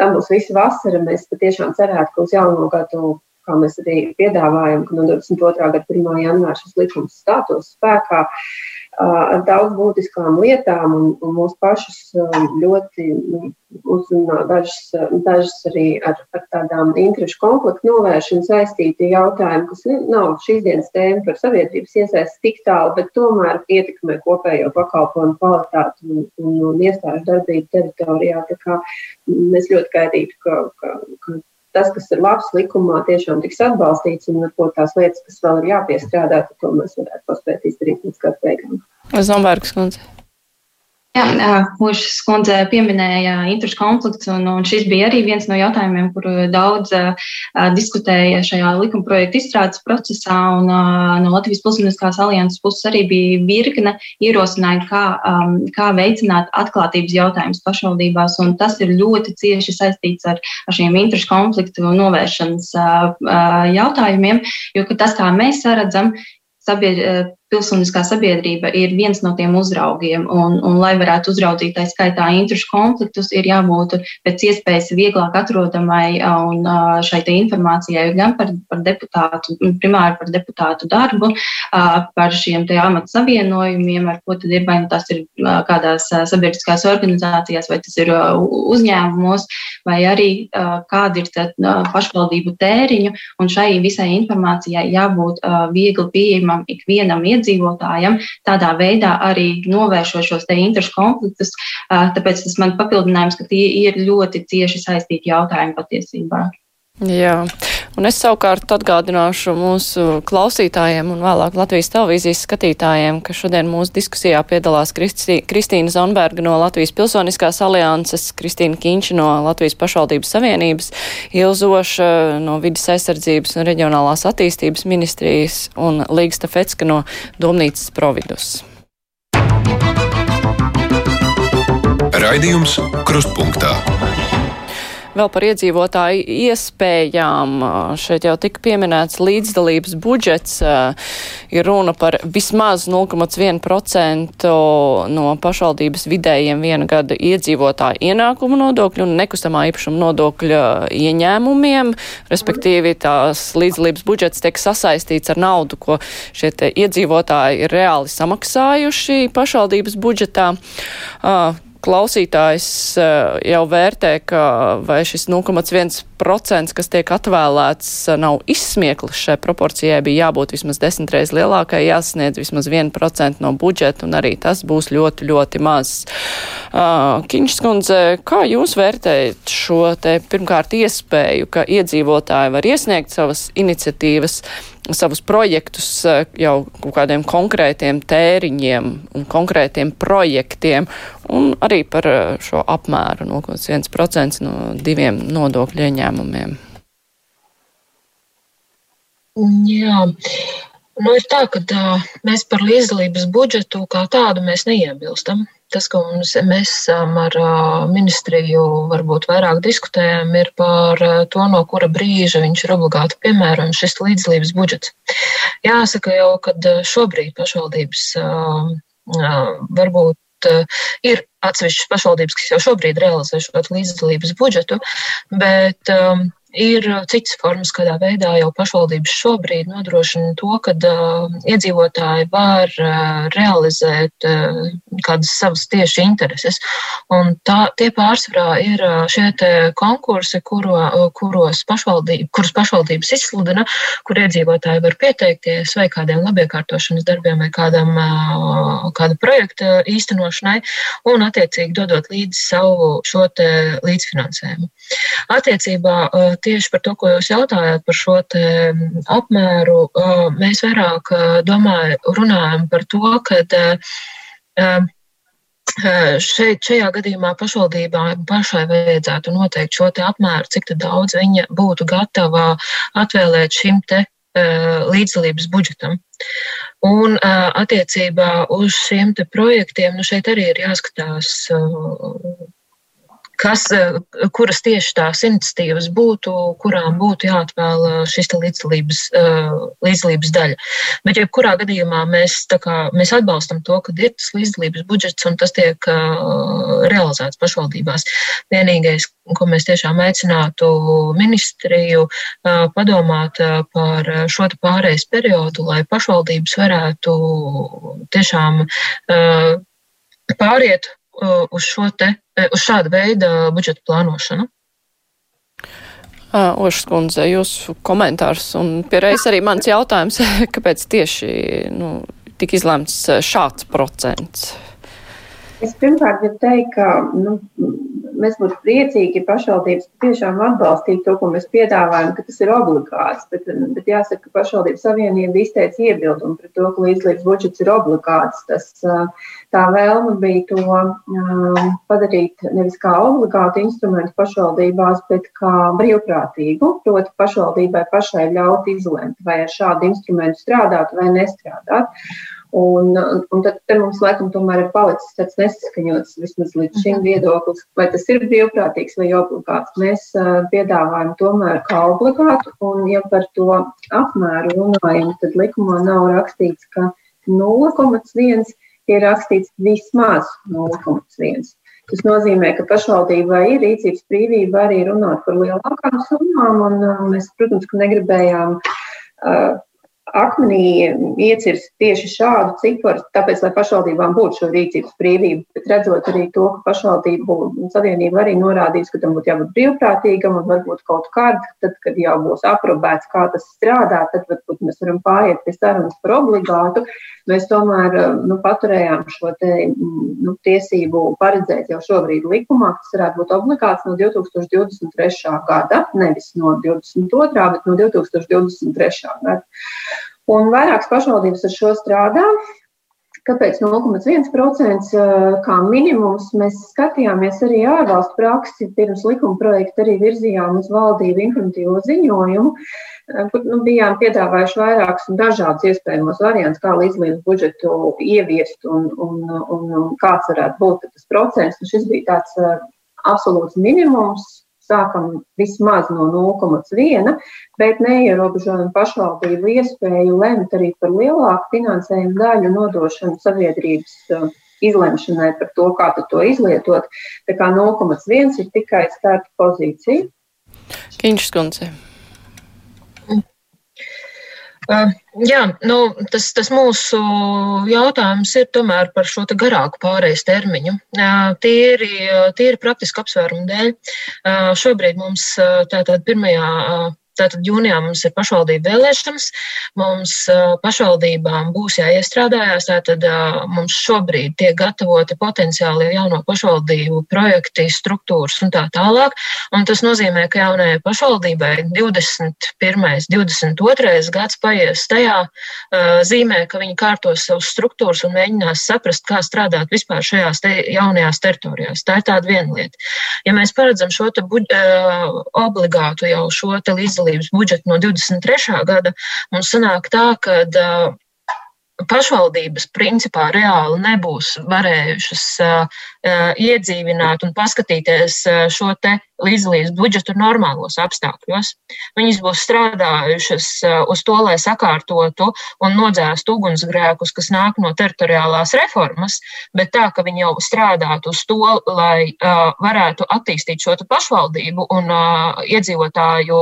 tam būs visa vasara. Mēs patiešām cerētu, ka uz jauno gadu, kā mēs arī piedāvājam, ka no 22. gada 1. janvāra šis likums stātos spēkā. Uh, ar daudz būtiskām lietām, un, un mūsu pašus ļoti uzrunā dažas, dažas arī ar, ar tādām interešu konfliktu novēršanu saistīti jautājumi, kas nav šīs dienas tēma par sabiedrības iesaisti tik tālu, bet tomēr ietekmē kopējo pakalpojumu kvalitāti un, un, un iestāžu darbību teritorijā. Tā kā mēs ļoti gaidītu, ka, ka, ka tas, kas ir labs likumā, tiešām tiks atbalstīts, un varbūt tās lietas, kas vēl ir jāpiestrādā, tad to mēs varētu paspēt izdarīt līdz gada beigām. Zombergs kundze. Jā, Mūžs kundze pieminēja interešu konflikts, un, un šis bija arī viens no jautājumiem, kuru daudz uh, diskutēja šajā likuma projekta izstrādes procesā, un uh, no Latvijas pilsoniskās alianses puses arī bija virkne ierosinājumu, kā, um, kā veicināt atklātības jautājumus pašvaldībās, un tas ir ļoti cieši saistīts ar, ar šiem interešu konfliktu novēršanas uh, uh, jautājumiem, jo tas, kā mēs redzam, sabiedr, pilsoniskā sabiedrība ir viens no tiem uzraugiem, un, un lai varētu uzraudzīt tā skaitā interešu konfliktus, ir jābūt pēc iespējas vieglāk atrodamai un šai informācijai gan par, par deputātu, primāri par deputātu darbu, par šiem te amatu savienojumiem, ar ko tad ir, vai nu tas ir kādās sabiedriskās organizācijās, vai tas ir uzņēmumos, vai arī kāda ir tad pašvaldību tēriņu, un šai visai informācijai jābūt viegli pieejamam ikvienam iedzīvotājam iedzīvotājam, tādā veidā arī novēršot šos te interešu konfliktus. Tāpēc tas man papildinājums, ka tie ir ļoti cieši saistīti jautājumi patiesībā. Jā, un es savukārt atgādināšu mūsu klausītājiem un vēlāk Latvijas televīzijas skatītājiem, ka šodien mūsu diskusijā piedalās Kristī, Kristīna Zonberga no Latvijas Pilsoniskās alianses, Kristīna Kiņša no Latvijas pašvaldības savienības, Ilzoša no vidas aizsardzības un reģionālās attīstības ministrijas un Līgsta Fecka no Domnīcas Providus. Raidījums Krustpunktā. Vēl par iedzīvotāju iespējām. Šeit jau tika pieminēts līdzdalības budžets. Ir runa par vismaz 0,1% no pašvaldības vidējiem viena gada iedzīvotāju ienākumu nodokļu un nekustamā īpašuma nodokļa ieņēmumiem. Respektīvi, tās līdzdalības budžets tiek sasaistīts ar naudu, ko šie iedzīvotāji ir reāli samaksājuši pašvaldības budžetā. Uh, klausītājs eh, jau vērtē, ka vai šis 0,1%, kas tiek atvēlēts, eh, nav izsmieklis šai proporcijai, bija jābūt vismaz desmitreiz lielākai, jāsniedz vismaz 1% no budžeta, un arī tas būs ļoti, ļoti maz. Uh, Kiņš skundze, kā jūs vērtējat šo te pirmkārt iespēju, ka iedzīvotāji var iesniegt savas iniciatīvas? Savus projektus eh, jau kaut kādiem konkrētiem tēriņiem un konkrētiem projektiem, un arī par eh, šo apmēru 0,1% no diviem nodokļu ieņēmumiem. Jā, nu ir tā, ka uh, mēs par līdzdalības budžetu kā tādu neiebilstam. Tas, ko mums, mēs ar ministriju varbūt vairāk diskutējam, ir par to, no kura brīža viņš ir obligāti piemērojams šis līdzdalības budžets. Jāsaka jau, ka šobrīd pašvaldības varbūt ir atsevišķas pašvaldības, kas jau šobrīd realizē šo līdzdalības budžetu, bet um, Ir citas formas, kādā veidā jau pašvaldības šobrīd nodrošina to, ka uh, iedzīvotāji var uh, realizēt uh, kādas savas tieši intereses. Un tā, tie pārsvarā ir uh, šie konkursi, kuro, uh, kuros pašvaldība, kurus pašvaldības izsludina, kur iedzīvotāji var pieteikties vai kādiem labiekārtošanas darbiem vai kādam, uh, kāda projekta īstenošanai un attiecīgi dodot līdzi savu šo līdzfinansējumu. Attiecībā tieši par to, ko jūs jautājāt par šo apmēru, mēs vairāk domāju, runājam par to, ka Šeit, šajā gadījumā pašvaldībām pašai vajadzētu noteikt šo apmēru, cik daudz viņa būtu gatava atvēlēt šim te līdzdalības budžetam. Un attiecībā uz šiem projektiem, nu šeit arī ir jāskatās kas, eh, kuras tieši tās iniciatīvas būtu, kurām būtu jāatvēl eh, šis līdzdalības, eh, līdzdalības daļa. Bet, ja kurā gadījumā mēs, kā, mēs atbalstam to, ka ir tas līdzdalības budžets un tas tiek realizēts pašvaldībās, vienīgais, ko mēs tiešām aicinātu ministriju padomāt par šo pārējais periodu, lai pašvaldības varētu tiešām pāriet uz šo te Eh, uz šādu veidu budžeta plānošanu. Ošas kundze, jūsu komentārs un pierreiz arī mans jautājums, kāpēc tieši nu, tika izlemts šāds procents? Es pirmkārt gribu teikt, ka nu, mēs būtu priecīgi, ja pašvaldības tiešām atbalstītu to, ko mēs piedāvājam, ka tas ir obligāts. Bet, bet jāsaka, ka pašvaldības savienība izteica iebildumu pret to, ka līdzlīdz budžets ir obligāts. Tas, tā vēlme bija to padarīt nevis kā obligātu instrumentu pašvaldībās, bet kā brīvprātīgu. Proti, pašvaldībai pašai ļaut izlemt, vai ar šādu instrumentu strādāt vai nestrādāt. Un, un tad mums laikam tomēr ir palicis tāds nesaskaņots vismaz līdz šim mhm. viedoklis, vai tas ir brīvprātīgs vai obligāts. Mēs piedāvājam tomēr kā obligātu, un ja par to apmēru runājam, tad likumā nav rakstīts, ka 0,1 ir rakstīts vismaz 0,1. Tas nozīmē, ka pašvaldībai ir rīcības brīvība arī runāt par lielākām summām, un mēs, protams, ka negribējām uh, akmenī iecirs tieši šādu ciparu, tāpēc, lai pašvaldībām būtu šo rīcības brīvību, bet redzot arī to, ka pašvaldību savienība arī norādīs, ka tam būtu jābūt brīvprātīgam un varbūt kaut kād, tad, kad jau būs aprobēts, kā tas strādā, tad varbūt mēs varam pāriet pie sarunas par obligātu. Mēs tomēr nu, paturējām šo te, nu, tiesību paredzēt jau šobrīd likumā, kas varētu būt obligāts no 2023. gada, nevis no 2022. bet no 2023. gada. Un vairākas pašvaldības ar šo strādā. Kāpēc 0,1% eh, kā minimums? Mēs skatījāmies arī ārvalstu praksi. Pirms likuma projekta arī virzījām uz valdību informatīvo ziņojumu, eh, kur nu, bijām piedāvājuši vairākus un dažādus iespējamos variantus, kā līdzlīdz budžetu ieviest un, un, un, un kāds varētu būt tas procents. Un šis bija tāds eh, absolūts minimums, sākam vismaz no 0,1, bet neierobežojam pašvaldību iespēju lemt arī par lielāku finansējumu daļu nodošanu sabiedrības uh, izlemšanai par to, kā to izlietot. Tā kā 0,1 ir tikai starta pozīcija. Kiņš skundze. Jā, nu, tas, tas mūsu jautājums ir tomēr par šo garāku pārejas termiņu. Tīri, tīri praktiski apsvērumu dēļ. Šobrīd mums tātad pirmajā Tātad jūnijā mums ir pašvaldību vēlēšanas, mums pašvaldībām būs jāiestrādājās, tātad mums šobrīd tiek gatavoti potenciāli jauno pašvaldību projekti, struktūras un tā tālāk. Un tas nozīmē, ka jaunajai pašvaldībai 21. 22. gads paies tajā zīmē, ka viņi kārtos savus struktūras un mēģinās saprast, kā strādāt vispār šajās te jaunajās teritorijās. Tā ir tāda viena lieta. Ja mēs paredzam šo te buģ, obligātu jau šo te līdz veselības budžetu no 23. gada, mums sanāk tā, ka pašvaldības principā reāli nebūs varējušas iedzīvināt un paskatīties šo te līdzlīdz budžetu normālos apstākļos. Viņas būs strādājušas uz to, lai sakārtotu un nodzēstu ugunsgrēkus, kas nāk no teritoriālās reformas, bet tā, ka viņi jau strādātu uz to, lai varētu attīstīt šo pašvaldību un iedzīvotāju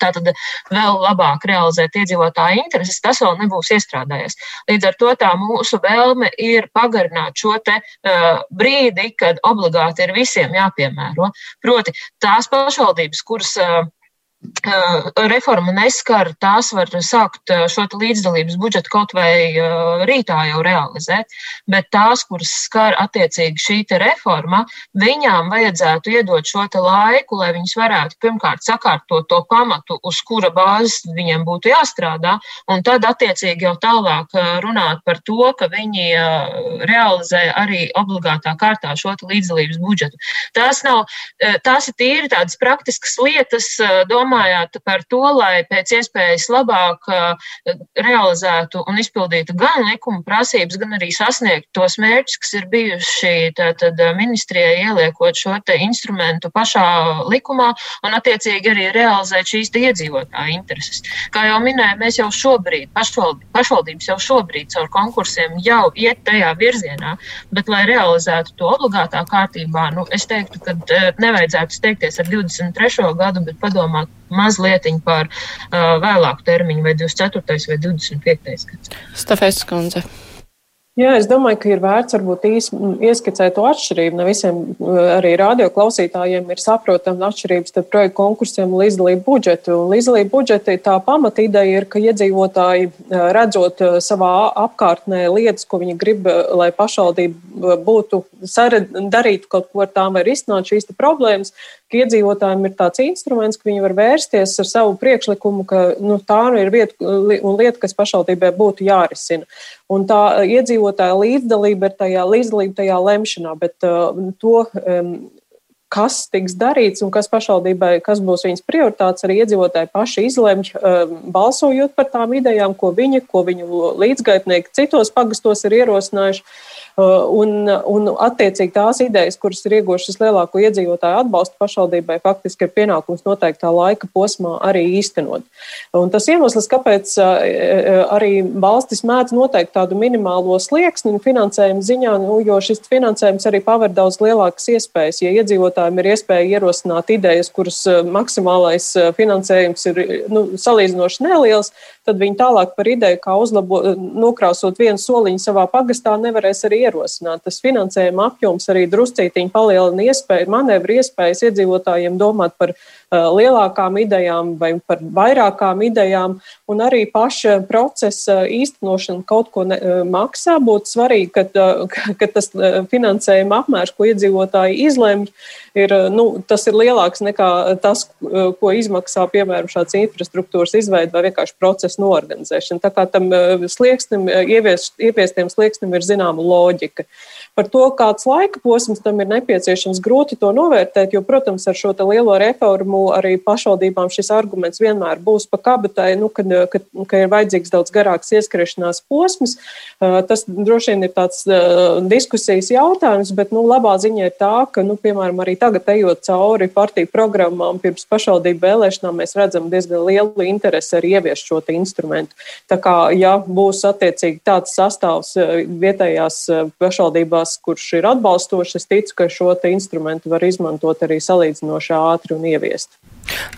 tātad vēl labāk realizēt iedzīvotāju intereses, tas vēl nebūs iestrādājies. Līdz ar to tā mūsu vēlme ir pagarināt šo te uh, brīdi, kad obligāti ir visiem jāpiemēro. Proti tās pašvaldības, kuras uh, reforma neskar, tās var sākt šo līdzdalības budžetu kaut vai rītā jau realizēt, bet tās, kuras skar attiecīgi šī reforma, viņām vajadzētu iedot šo laiku, lai viņas varētu pirmkārt sakārtot to pamatu, uz kura bāzes viņiem būtu jāstrādā, un tad attiecīgi jau tālāk runāt par to, ka viņi realizē arī obligātā kārtā šo līdzdalības budžetu. Tās, nav, tās ir tīri tādas praktiskas lietas, domājot, domājāt par to, lai pēc iespējas labāk uh, realizētu un izpildītu gan likuma prasības, gan arī sasniegt tos mērķus, kas ir bijuši tātad uh, ministrijai ieliekot šo instrumentu pašā likumā un attiecīgi arī realizēt šīs iedzīvotāju intereses. Kā jau minēju, mēs jau šobrīd, pašvaldības, jau šobrīd caur konkursiem jau iet tajā virzienā, bet lai realizētu to obligātā kārtībā, nu, es teiktu, ka uh, nevajadzētu steigties ar 23. gadu, bet padomāt mazliet par uh, vēlāku termiņu, vai 24. vai 25. gads. Stafēs kundze. Jā, es domāju, ka ir vērts varbūt īsi ieskicēt to atšķirību. Ne visiem arī radioklausītājiem ir saprotama atšķirības starp projektu konkursiem un līdzdalību budžetu. Līdzdalību budžeta tā pamatīdeja ir, ka iedzīvotāji redzot savā apkārtnē lietas, ko viņi grib, lai pašvaldība būtu darītu kaut ko ar tām vai risināt šīs problēmas, ka iedzīvotājiem ir tāds instruments, ka viņi var vērsties ar savu priekšlikumu, ka nu, tā nu ir vieta un lieta, kas pašvaldībai būtu jārisina. Un tā iedzīvotāja līdzdalība ir tajā līdzdalība tajā lemšanā, bet uh, to. Um, kas tiks darīts un kas pašvaldībai, kas būs viņas prioritātes, arī iedzīvotāji paši izlemj, um, balsojot par tām idejām, ko viņi, ko viņu līdzgaitnieki citos pagastos ir ierosinājuši. Uh, un, un attiecīgi tās idejas, kuras ir ieguvušas lielāko iedzīvotāju atbalstu pašvaldībai, faktiski ir pienākums noteiktā laika posmā arī īstenot. Un tas iemesls, kāpēc uh, uh, arī valstis mēdz noteikt tādu minimālo slieksni finansējuma ziņā, nu, jo šis finansējums arī paver daudz lielākas iespējas. Ja iedzīvotājiem ir iespēja ierosināt idejas, kuras maksimālais finansējums ir nu, salīdzinoši neliels, tad viņi tālāk par ideju, kā uzlabot, nokrāsot vienu soliņu savā pagastā, nevarēs arī ierosināt. Tas finansējuma apjoms arī druscītiņi palielina iespēju, manevru iespējas iedzīvotājiem domāt par lielākām idejām vai par vairākām idejām, un arī paša procesa īstenošana kaut ko ne, uh, maksā. Būtu svarīgi, ka, uh, ka tas finansējuma apmērs, ko iedzīvotāji izlemj, ir, nu, tas ir lielāks nekā tas, ko izmaksā, piemēram, šāds infrastruktūras izveida vai vienkārši procesa noorganizēšana. Tā kā tam slieksnim, ievies, ieviestiem slieksnim ir zināma loģika. Par to, kāds laika posms tam ir nepieciešams, grūti to novērtēt, jo, protams, ar šo lielo reformu arī pašvaldībām šis arguments vienmēr būs pa kabatai, nu, kad, kad, ka ir vajadzīgs daudz garāks ieskriešanās posms. Tas droši vien ir tāds diskusijas jautājums, bet nu, labā ziņa ir tā, ka, nu, piemēram, arī tagad ejot cauri partiju programmām pirms pašvaldību vēlēšanām, mēs redzam diezgan lielu interesi arī ieviest šo instrumentu. Tā kā, ja būs attiecīgi tāds sastāvs vietējās pašvaldībās, tās, kurš ir atbalstošs, es ticu, ka šo instrumentu var izmantot arī salīdzinoši ātri un ieviest.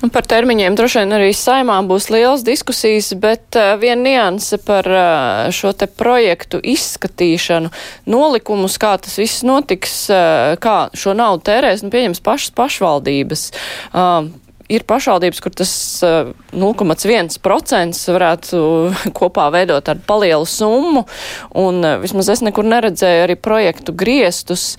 Nu, par termiņiem droši vien arī saimā būs liels diskusijas, bet uh, viena nianse par uh, šo te projektu izskatīšanu, nolikumus, kā tas viss notiks, uh, kā šo naudu tērēs, nu, pieņems pašas pašvaldības. Uh, ir pašvaldības, kur tas 0,1% varētu kopā veidot tādu palielu summu, un vismaz es nekur neredzēju arī projektu griestus.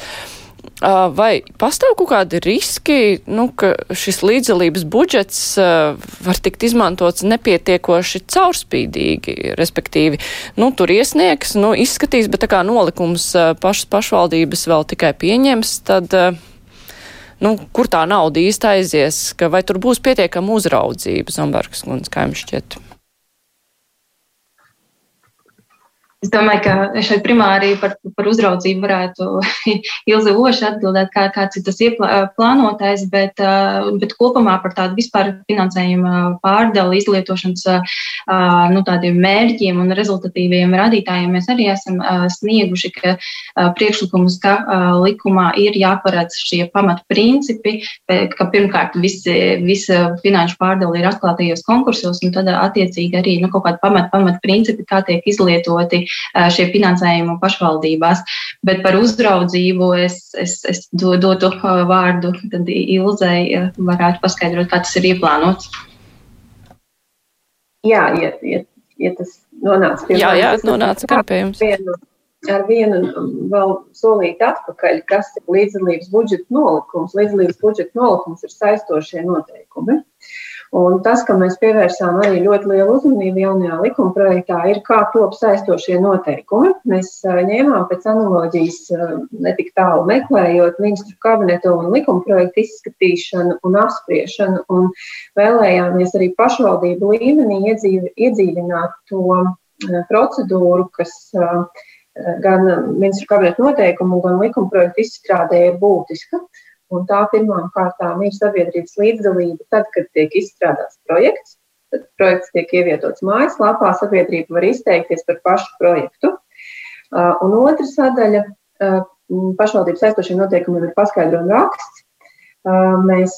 Vai pastāv kaut kādi riski, nu, ka šis līdzdalības budžets var tikt izmantots nepietiekoši caurspīdīgi, respektīvi, nu, tur iesniegs, nu, izskatīs, bet tā kā nolikums pašas pašvaldības vēl tikai pieņems, tad. Uh, nu, kur tā nauda īsti aizies, vai tur būs pietiekama uzraudzība, Zambergas kundze, kā jums šķiet? Es domāju, ka šeit primāri par, par uzraudzību varētu Ilze Oša atbildēt, kā, kāds ir tas plānotais, bet, bet kopumā par tādu vispār finansējumu pārdali, izlietošanas nu, tādiem mērķiem un rezultatīviem radītājiem mēs arī esam snieguši, ka priekšlikumus, ka likumā ir jāparedz šie pamatprincipi, ka pirmkārt visi, visa finanšu pārdali ir atklātajos konkursos, un tad attiecīgi arī nu, kaut kādi pamat, pamatprincipi, kā tiek izlietoti šie finansējumi pašvaldībās. Bet par uzraudzību es, es, es dotu vārdu Ilzai, varētu paskaidrot, kā tas ir ieplānots. Jā, ja, ja, ja tas nonāca pie jā, jā, nonāca kā pie jums. Vienu, ar vienu vēl solīti atpakaļ, kas ir līdzdalības budžeta nolikums. Līdzdalības budžeta nolikums ir saistošie noteikumi. Un tas, ka mēs pievērsām arī ļoti lielu uzmanību jaunajā likumprojektā, ir kā top saistošie noteikumi. Mēs ņēmām pēc analoģijas netik tālu meklējot ministru kabinetu un likumprojektu izskatīšanu un apspriešanu, un vēlējāmies arī pašvaldību līmenī iedzīv, iedzīvināt to procedūru, kas gan ministru kabinetu noteikumu, gan likumprojektu izstrādē ir būtiska. Un tā pirmām kārtām ir sabiedrības līdzdalība tad, kad tiek izstrādāts projekts. Tad projekts tiek ievietots mājaslapā, sabiedrība var izteikties par pašu projektu. Un otra sadaļa pašvaldības aizstošiem noteikumiem ir paskaidrojuma raksts. Mēs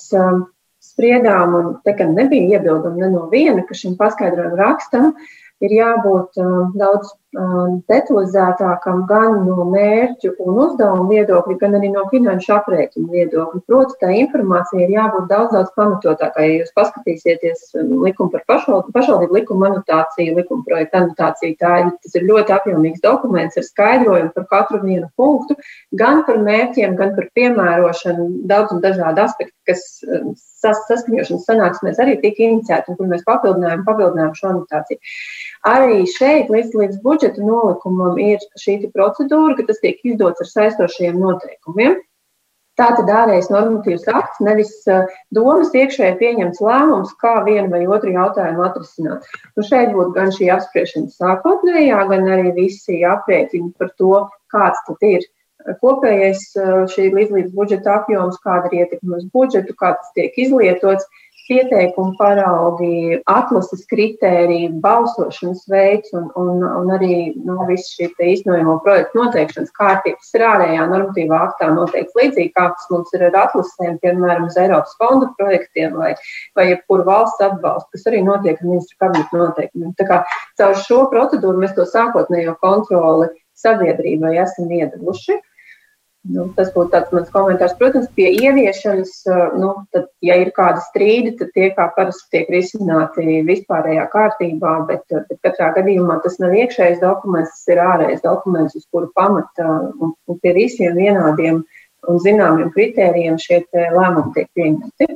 spriedām, un te gan nebija iebildumi ne no viena, ka šim paskaidrojuma rakstam ir jābūt daudz detalizētākam gan no mērķu un uzdevumu viedokļa, gan arī no finanšu aprēķinu viedokļa. Proti, tā informācija ir jābūt daudz, daudz pamatotākai. Ja jūs paskatīsieties um, likumu par pašvaldību, pašvaldību likumu anotāciju, likuma projektu anotāciju, tā ir, ir ļoti apjomīgs dokuments ar skaidrojumu par katru vienu punktu, gan par mērķiem, gan par piemērošanu, daudz un dažādu aspektu, kas um, sas, saskaņošanas sanāksmēs arī tika iniciēti un kur mēs papildinājām, papildinājām šo anotāciju. Arī šeit līdzdalības budžeta nolikumam ir šī procedūra, ka tas tiek izdots ar saistošiem noteikumiem. Tā tad ārējais normatīvs akts, nevis uh, domas iekšēji pieņemts lēmums, kā vienu vai otru jautājumu atrisināt. Nu šeit būtu gan šī apspriešana sākotnējā, gan arī visi aprēķini par to, kāds tad ir kopējais uh, šī līdzlības budžeta apjoms, kāda ir ietekme uz budžetu, kā tas tiek izlietots pieteikumu paraugi, atlases kritēriji, balsošanas veids un, un, un arī nu, viss šī īstenojamo projektu noteikšanas kārtības ir ārējā normatīvā aktā noteikts līdzīgi, kā tas mums ir ar atlasēm, piemēram, uz Eiropas fonda projektiem vai, vai jebkuru valsts atbalstu, kas arī notiek ministru kabinetu noteikumiem. Tā kā caur šo procedūru mēs to sākotnējo kontroli sabiedrībai esam iedavuši. Nu, tas būtu tāds mans komentārs. Protams, pie ieviešanas, nu, tad, ja ir kādi strīdi, tad tie kā parasti tiek risināti vispārējā kārtībā, bet, bet katrā gadījumā tas nav iekšējais dokuments, tas ir ārējais dokuments, uz kuru pamata un, un pie visiem vienādiem un zināmiem kritērijiem šie lēmumi tiek pieņemti.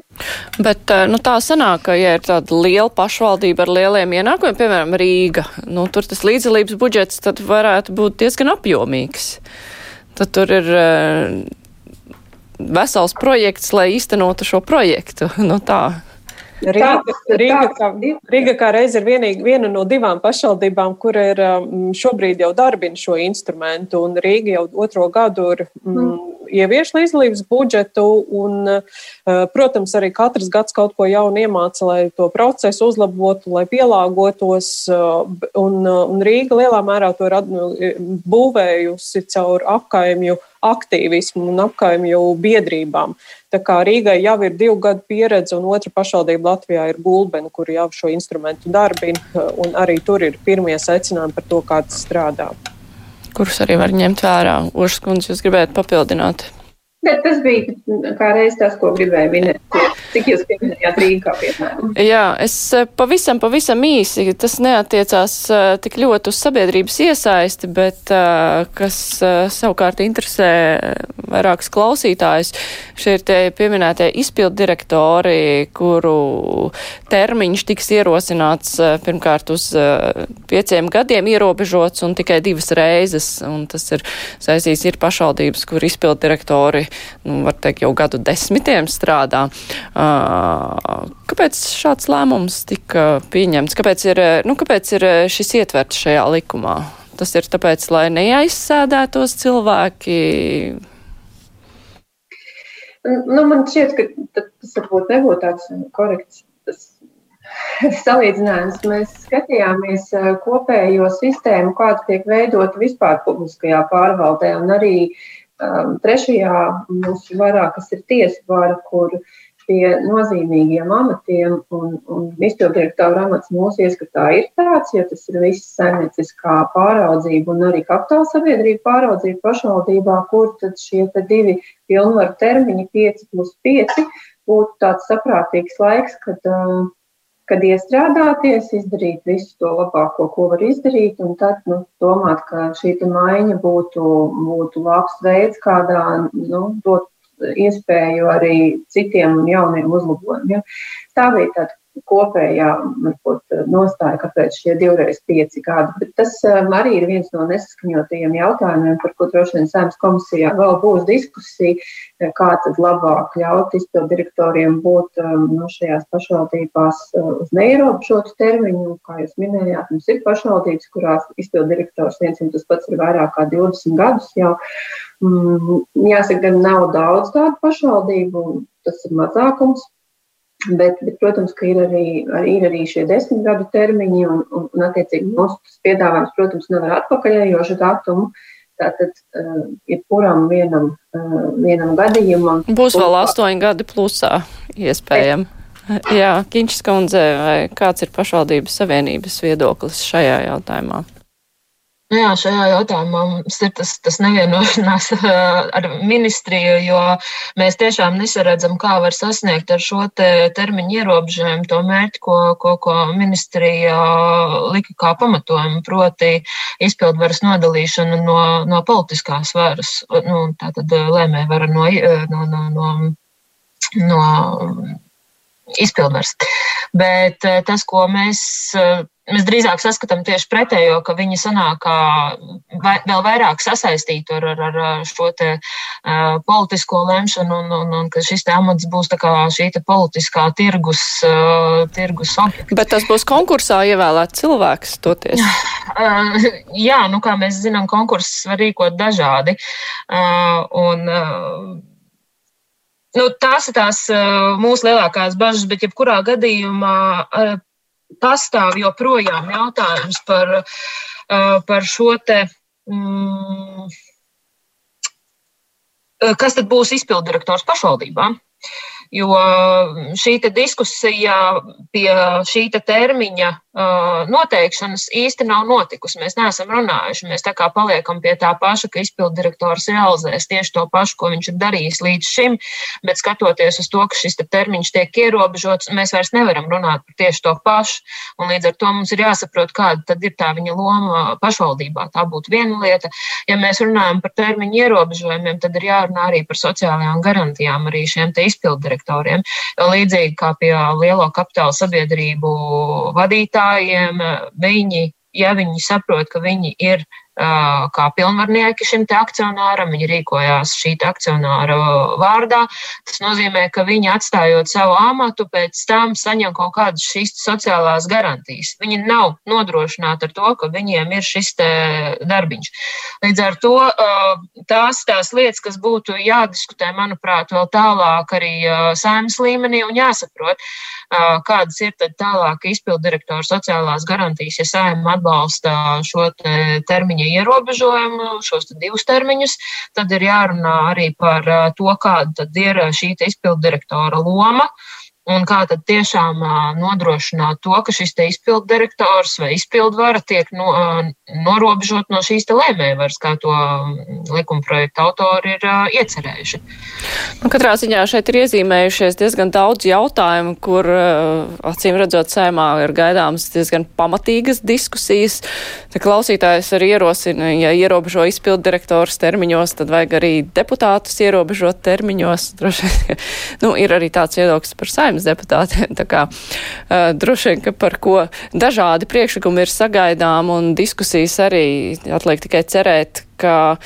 Bet nu, tā sanāk, ka, ja ir tāda liela pašvaldība ar lieliem ienākumiem, piemēram, Rīga, nu, tur tas līdzdalības budžets tad varētu būt diezgan apjomīgs tad tur ir uh, vesels projekts, lai īstenotu šo projektu. Nu, tā. Rīga, Rīga, kā, Rīga kā reiz ir vienīgi, viena no divām pašvaldībām, kur ir um, šobrīd jau darbina šo instrumentu, un Rīga jau otro gadu ir mm, mm. ievieš līdzdalības budžetu, un, eh, protams, arī katrs gads kaut ko jaunu iemāca, lai to procesu uzlabotu, lai pielāgotos, eh, un, eh, un Rīga lielā mērā to ir būvējusi caur apkaimju aktīvismu un apkaimju biedrībām. Tā kā Rīgai jau ir divu gadu pieredze, un otra pašvaldība Latvijā ir Gulbena, kur jau šo instrumentu darbina, un arī tur ir pirmie secinājumi par to, kā tas strādā kurus arī var ņemt vērā. Ošas kundze, jūs gribētu papildināt? Bet tas bija kā reiz tas, ko gribēju minēt. Cik jūs pieminējāt Rīgā, piemēram? Jā, es eh, pavisam, pavisam īsi, tas neatiecās eh, tik ļoti uz sabiedrības iesaisti, bet eh, kas savukārt interesē vairākas klausītājus. Šie ir tie pieminētie izpildu direktori, kuru termiņš tiks ierosināts pirmkārt uz pieciem gadiem ierobežots un tikai divas reizes. Un tas ir saistīts ir pašvaldības, kur izpildu direktori, nu, var teikt, jau gadu desmitiem strādā. Kāpēc šāds lēmums tika pieņemts? Kāpēc ir, nu, kāpēc ir šis ietverts šajā likumā? Tas ir tāpēc, lai neaizsēdētos cilvēki. Nu, man šķiet, ka tas varbūt nebūtu tāds korekts tas salīdzinājums. Mēs skatījāmies kopējo sistēmu, kāda tiek veidota vispār publiskajā pārvaldē, un arī um, trešajā mūsu varā, kas ir tiesvara, kur uh, pie nozīmīgiem amatiem, un, un izpildirektora amats mūsu ieskatā ir tāds, jo tas ir viss saimnieciskā pāraudzība un arī kapitāla sabiedrība pāraudzība pašvaldībā, kur tad šie divi pilnvaru termiņi, 5 plus 5, būtu tāds saprātīgs laiks, kad, um, kad iestrādāties, izdarīt visu to labāko, ko var izdarīt, un tad nu, domāt, ka šī maiņa būtu, būtu labs veids, kādā nu, dot iespēju arī citiem un jauniem uzlabojumiem. Tā bija tāda kopējā varbūt, nostāja, kāpēc šie divreiz pieci gadi. Bet tas um, arī ir viens no nesaskaņotajiem jautājumiem, par ko droši vien Sēmas komisijā vēl būs diskusija, kā tad labāk ļaut izpildu direktoriem būt um, no šajās pašvaldībās uz neierobežotu termiņu. Kā jūs minējāt, mums ir pašvaldības, kurās izpildu direktors viens un tas pats ir vairāk kā 20 gadus jau. Mm, jāsaka, gan nav daudz tādu pašvaldību, tas ir mazākums. Bet, bet, protams, ka ir arī, ir arī šie desmit gadu termiņi, un, un, un attiecīgi mūsu piedāvājums, protams, nav ar atpakaļējošu datumu. Tātad, uh, jebkuram vienam, uh, vienam gadījumam. Būs vēl astoņi gadi plusā, iespējami. Jā, Kinčs kundze, vai kāds ir pašvaldības savienības viedoklis šajā jautājumā? Nu jā, šajā jautājumā mums ir tas, tas nevienošanās ar ministriju, jo mēs tiešām nesaredzam, kā var sasniegt ar šo te termiņu ierobežojumu to mērķi, ko, ko, ko ministrija lika kā pamatojumu, proti izpildvaras nodalīšanu no, no politiskās varas, nu, tātad lēmē vara no, no, no, no, no izpildvaras. Bet tas, ko mēs Mēs drīzāk saskatām tieši pretējo, ka viņi sanāk vai, vēl vairāk sasaistītu ar, ar, ar šo te, uh, politisko lemšanu, un, un, un ka šis amats būs šī politiskā tirgus, uh, tirgus objekts. Bet tas būs konkursā ievēlēts cilvēks, toties. Uh, jā, nu kā mēs zinām, konkurss var rīkot dažādi. Uh, un, uh, Nu, tās ir tās mūsu lielākās bažas, bet jebkurā gadījumā pastāv joprojām jautājums par, par šo te. Mm, kas tad būs izpildirektors pašvaldībām? Jo šī diskusija pie šī te termiņa noteikšanas īsti nav notikusi. Mēs neesam runājuši. Mēs tā kā paliekam pie tā paša, ka izpildirektors realizēs tieši to pašu, ko viņš ir darījis līdz šim, bet skatoties uz to, ka šis termiņš tiek ierobežots, mēs vairs nevaram runāt par tieši to pašu. Un līdz ar to mums ir jāsaprot, kāda tad ir tā viņa loma pašvaldībā. Tā būtu viena lieta. Ja mēs runājam par termiņu ierobežojumiem, tad ir jārunā arī par sociālajām garantijām arī šiem izpildirektoriem. Jo līdzīgi kā pie lielo kapitāla sabiedrību vadītājiem, vadītājiem, viņi, ja viņi saprot, ka viņi ir kā pilnvarnieki šim te akcionāram, viņi rīkojās šī akcionāra vārdā. Tas nozīmē, ka viņi atstājot savu amatu, pēc tam saņem kaut kādas šīs sociālās garantijas. Viņi nav nodrošināti ar to, ka viņiem ir šis darbiņš. Līdz ar to tās tās lietas, kas būtu jādiskutē, manuprāt, vēl tālāk arī saimnes līmenī un jāsaprot, kādas ir tad tālāk izpildu direktora sociālās garantijas, ja saima atbalsta šo te termiņa ierobežojumu, šos divus termiņus, tad ir jārunā arī par to, kāda ir šī izpildu direktora loma. Un kā tad tiešām nodrošināt to, ka šis izpildu direktors vai izpildvara tiek no, norobežot no šīs lēmējvaras, kā to likuma projekta autori ir iecerējuši. Nu, katrā ziņā šeit ir iezīmējušies diezgan daudz jautājumu, kur acīm redzot sēmā ir gaidāmas diezgan pamatīgas diskusijas. Te klausītājs arī ierosina, ja ierobežo izpildu direktors termiņos, tad vajag arī deputātus ierobežot termiņos. Droši, nu, ir arī tāds viedoklis par saimnes deputātiem. Tā kā uh, droši vien, ka par ko dažādi priekšlikumi ir sagaidām un diskusijas arī atliek tikai cerēt, ka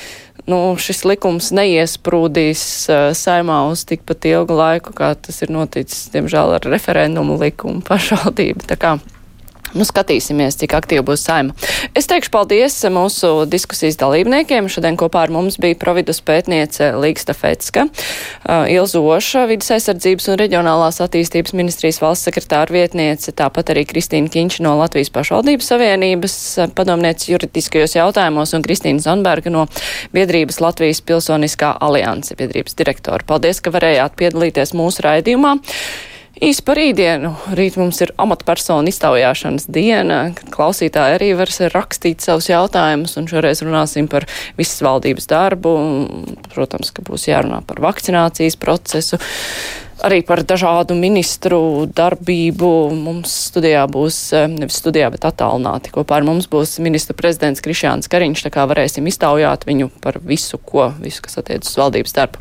nu, šis likums neiesprūdīs uh, saimā uz tikpat ilgu laiku, kā tas ir noticis, diemžēl, ar referendumu likumu pašvaldību. Nu, skatīsimies, cik aktīvi būs saima. Es teikšu paldies mūsu diskusijas dalībniekiem. Šodien kopā ar mums bija providus pētniece Līgsta Fetska, Ilzu Oša, vidas aizsardzības un reģionālās attīstības ministrijas valsts sekretāra vietniece, tāpat arī Kristīna Kinča no Latvijas pašvaldības savienības padomniece juridiskajos jautājumos un Kristīna Zonberga no biedrības Latvijas pilsoniskā alianse biedrības direktora. Paldies, ka varējāt piedalīties mūsu raidījumā. Īsi par rītdienu. Rīt mums ir amatpersonu iztaujāšanas diena, kad klausītāji arī var rakstīt savus jautājumus, un šoreiz runāsim par visas valdības darbu. Protams, ka būs jārunā par vakcinācijas procesu, arī par dažādu ministru darbību. Mums studijā būs, eh, nevis studijā, bet attālināti. Kopā ar mums būs ministra prezidents Krišāns Kariņš, tā kā varēsim iztaujāt viņu par visu, ko, visu, kas attiec uz valdības darbu.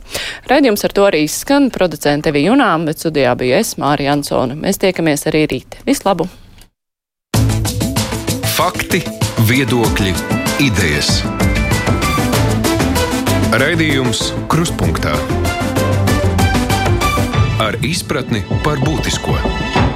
Raidījums ar to arī skan, producente Evi Junām, bet studijā bija es, Mārija Ansone. Mēs tiekamies arī rīt. Vislabu! Fakti, viedokļi, idejas. Raidījums Kruspunktā ar izpratni par būtisko.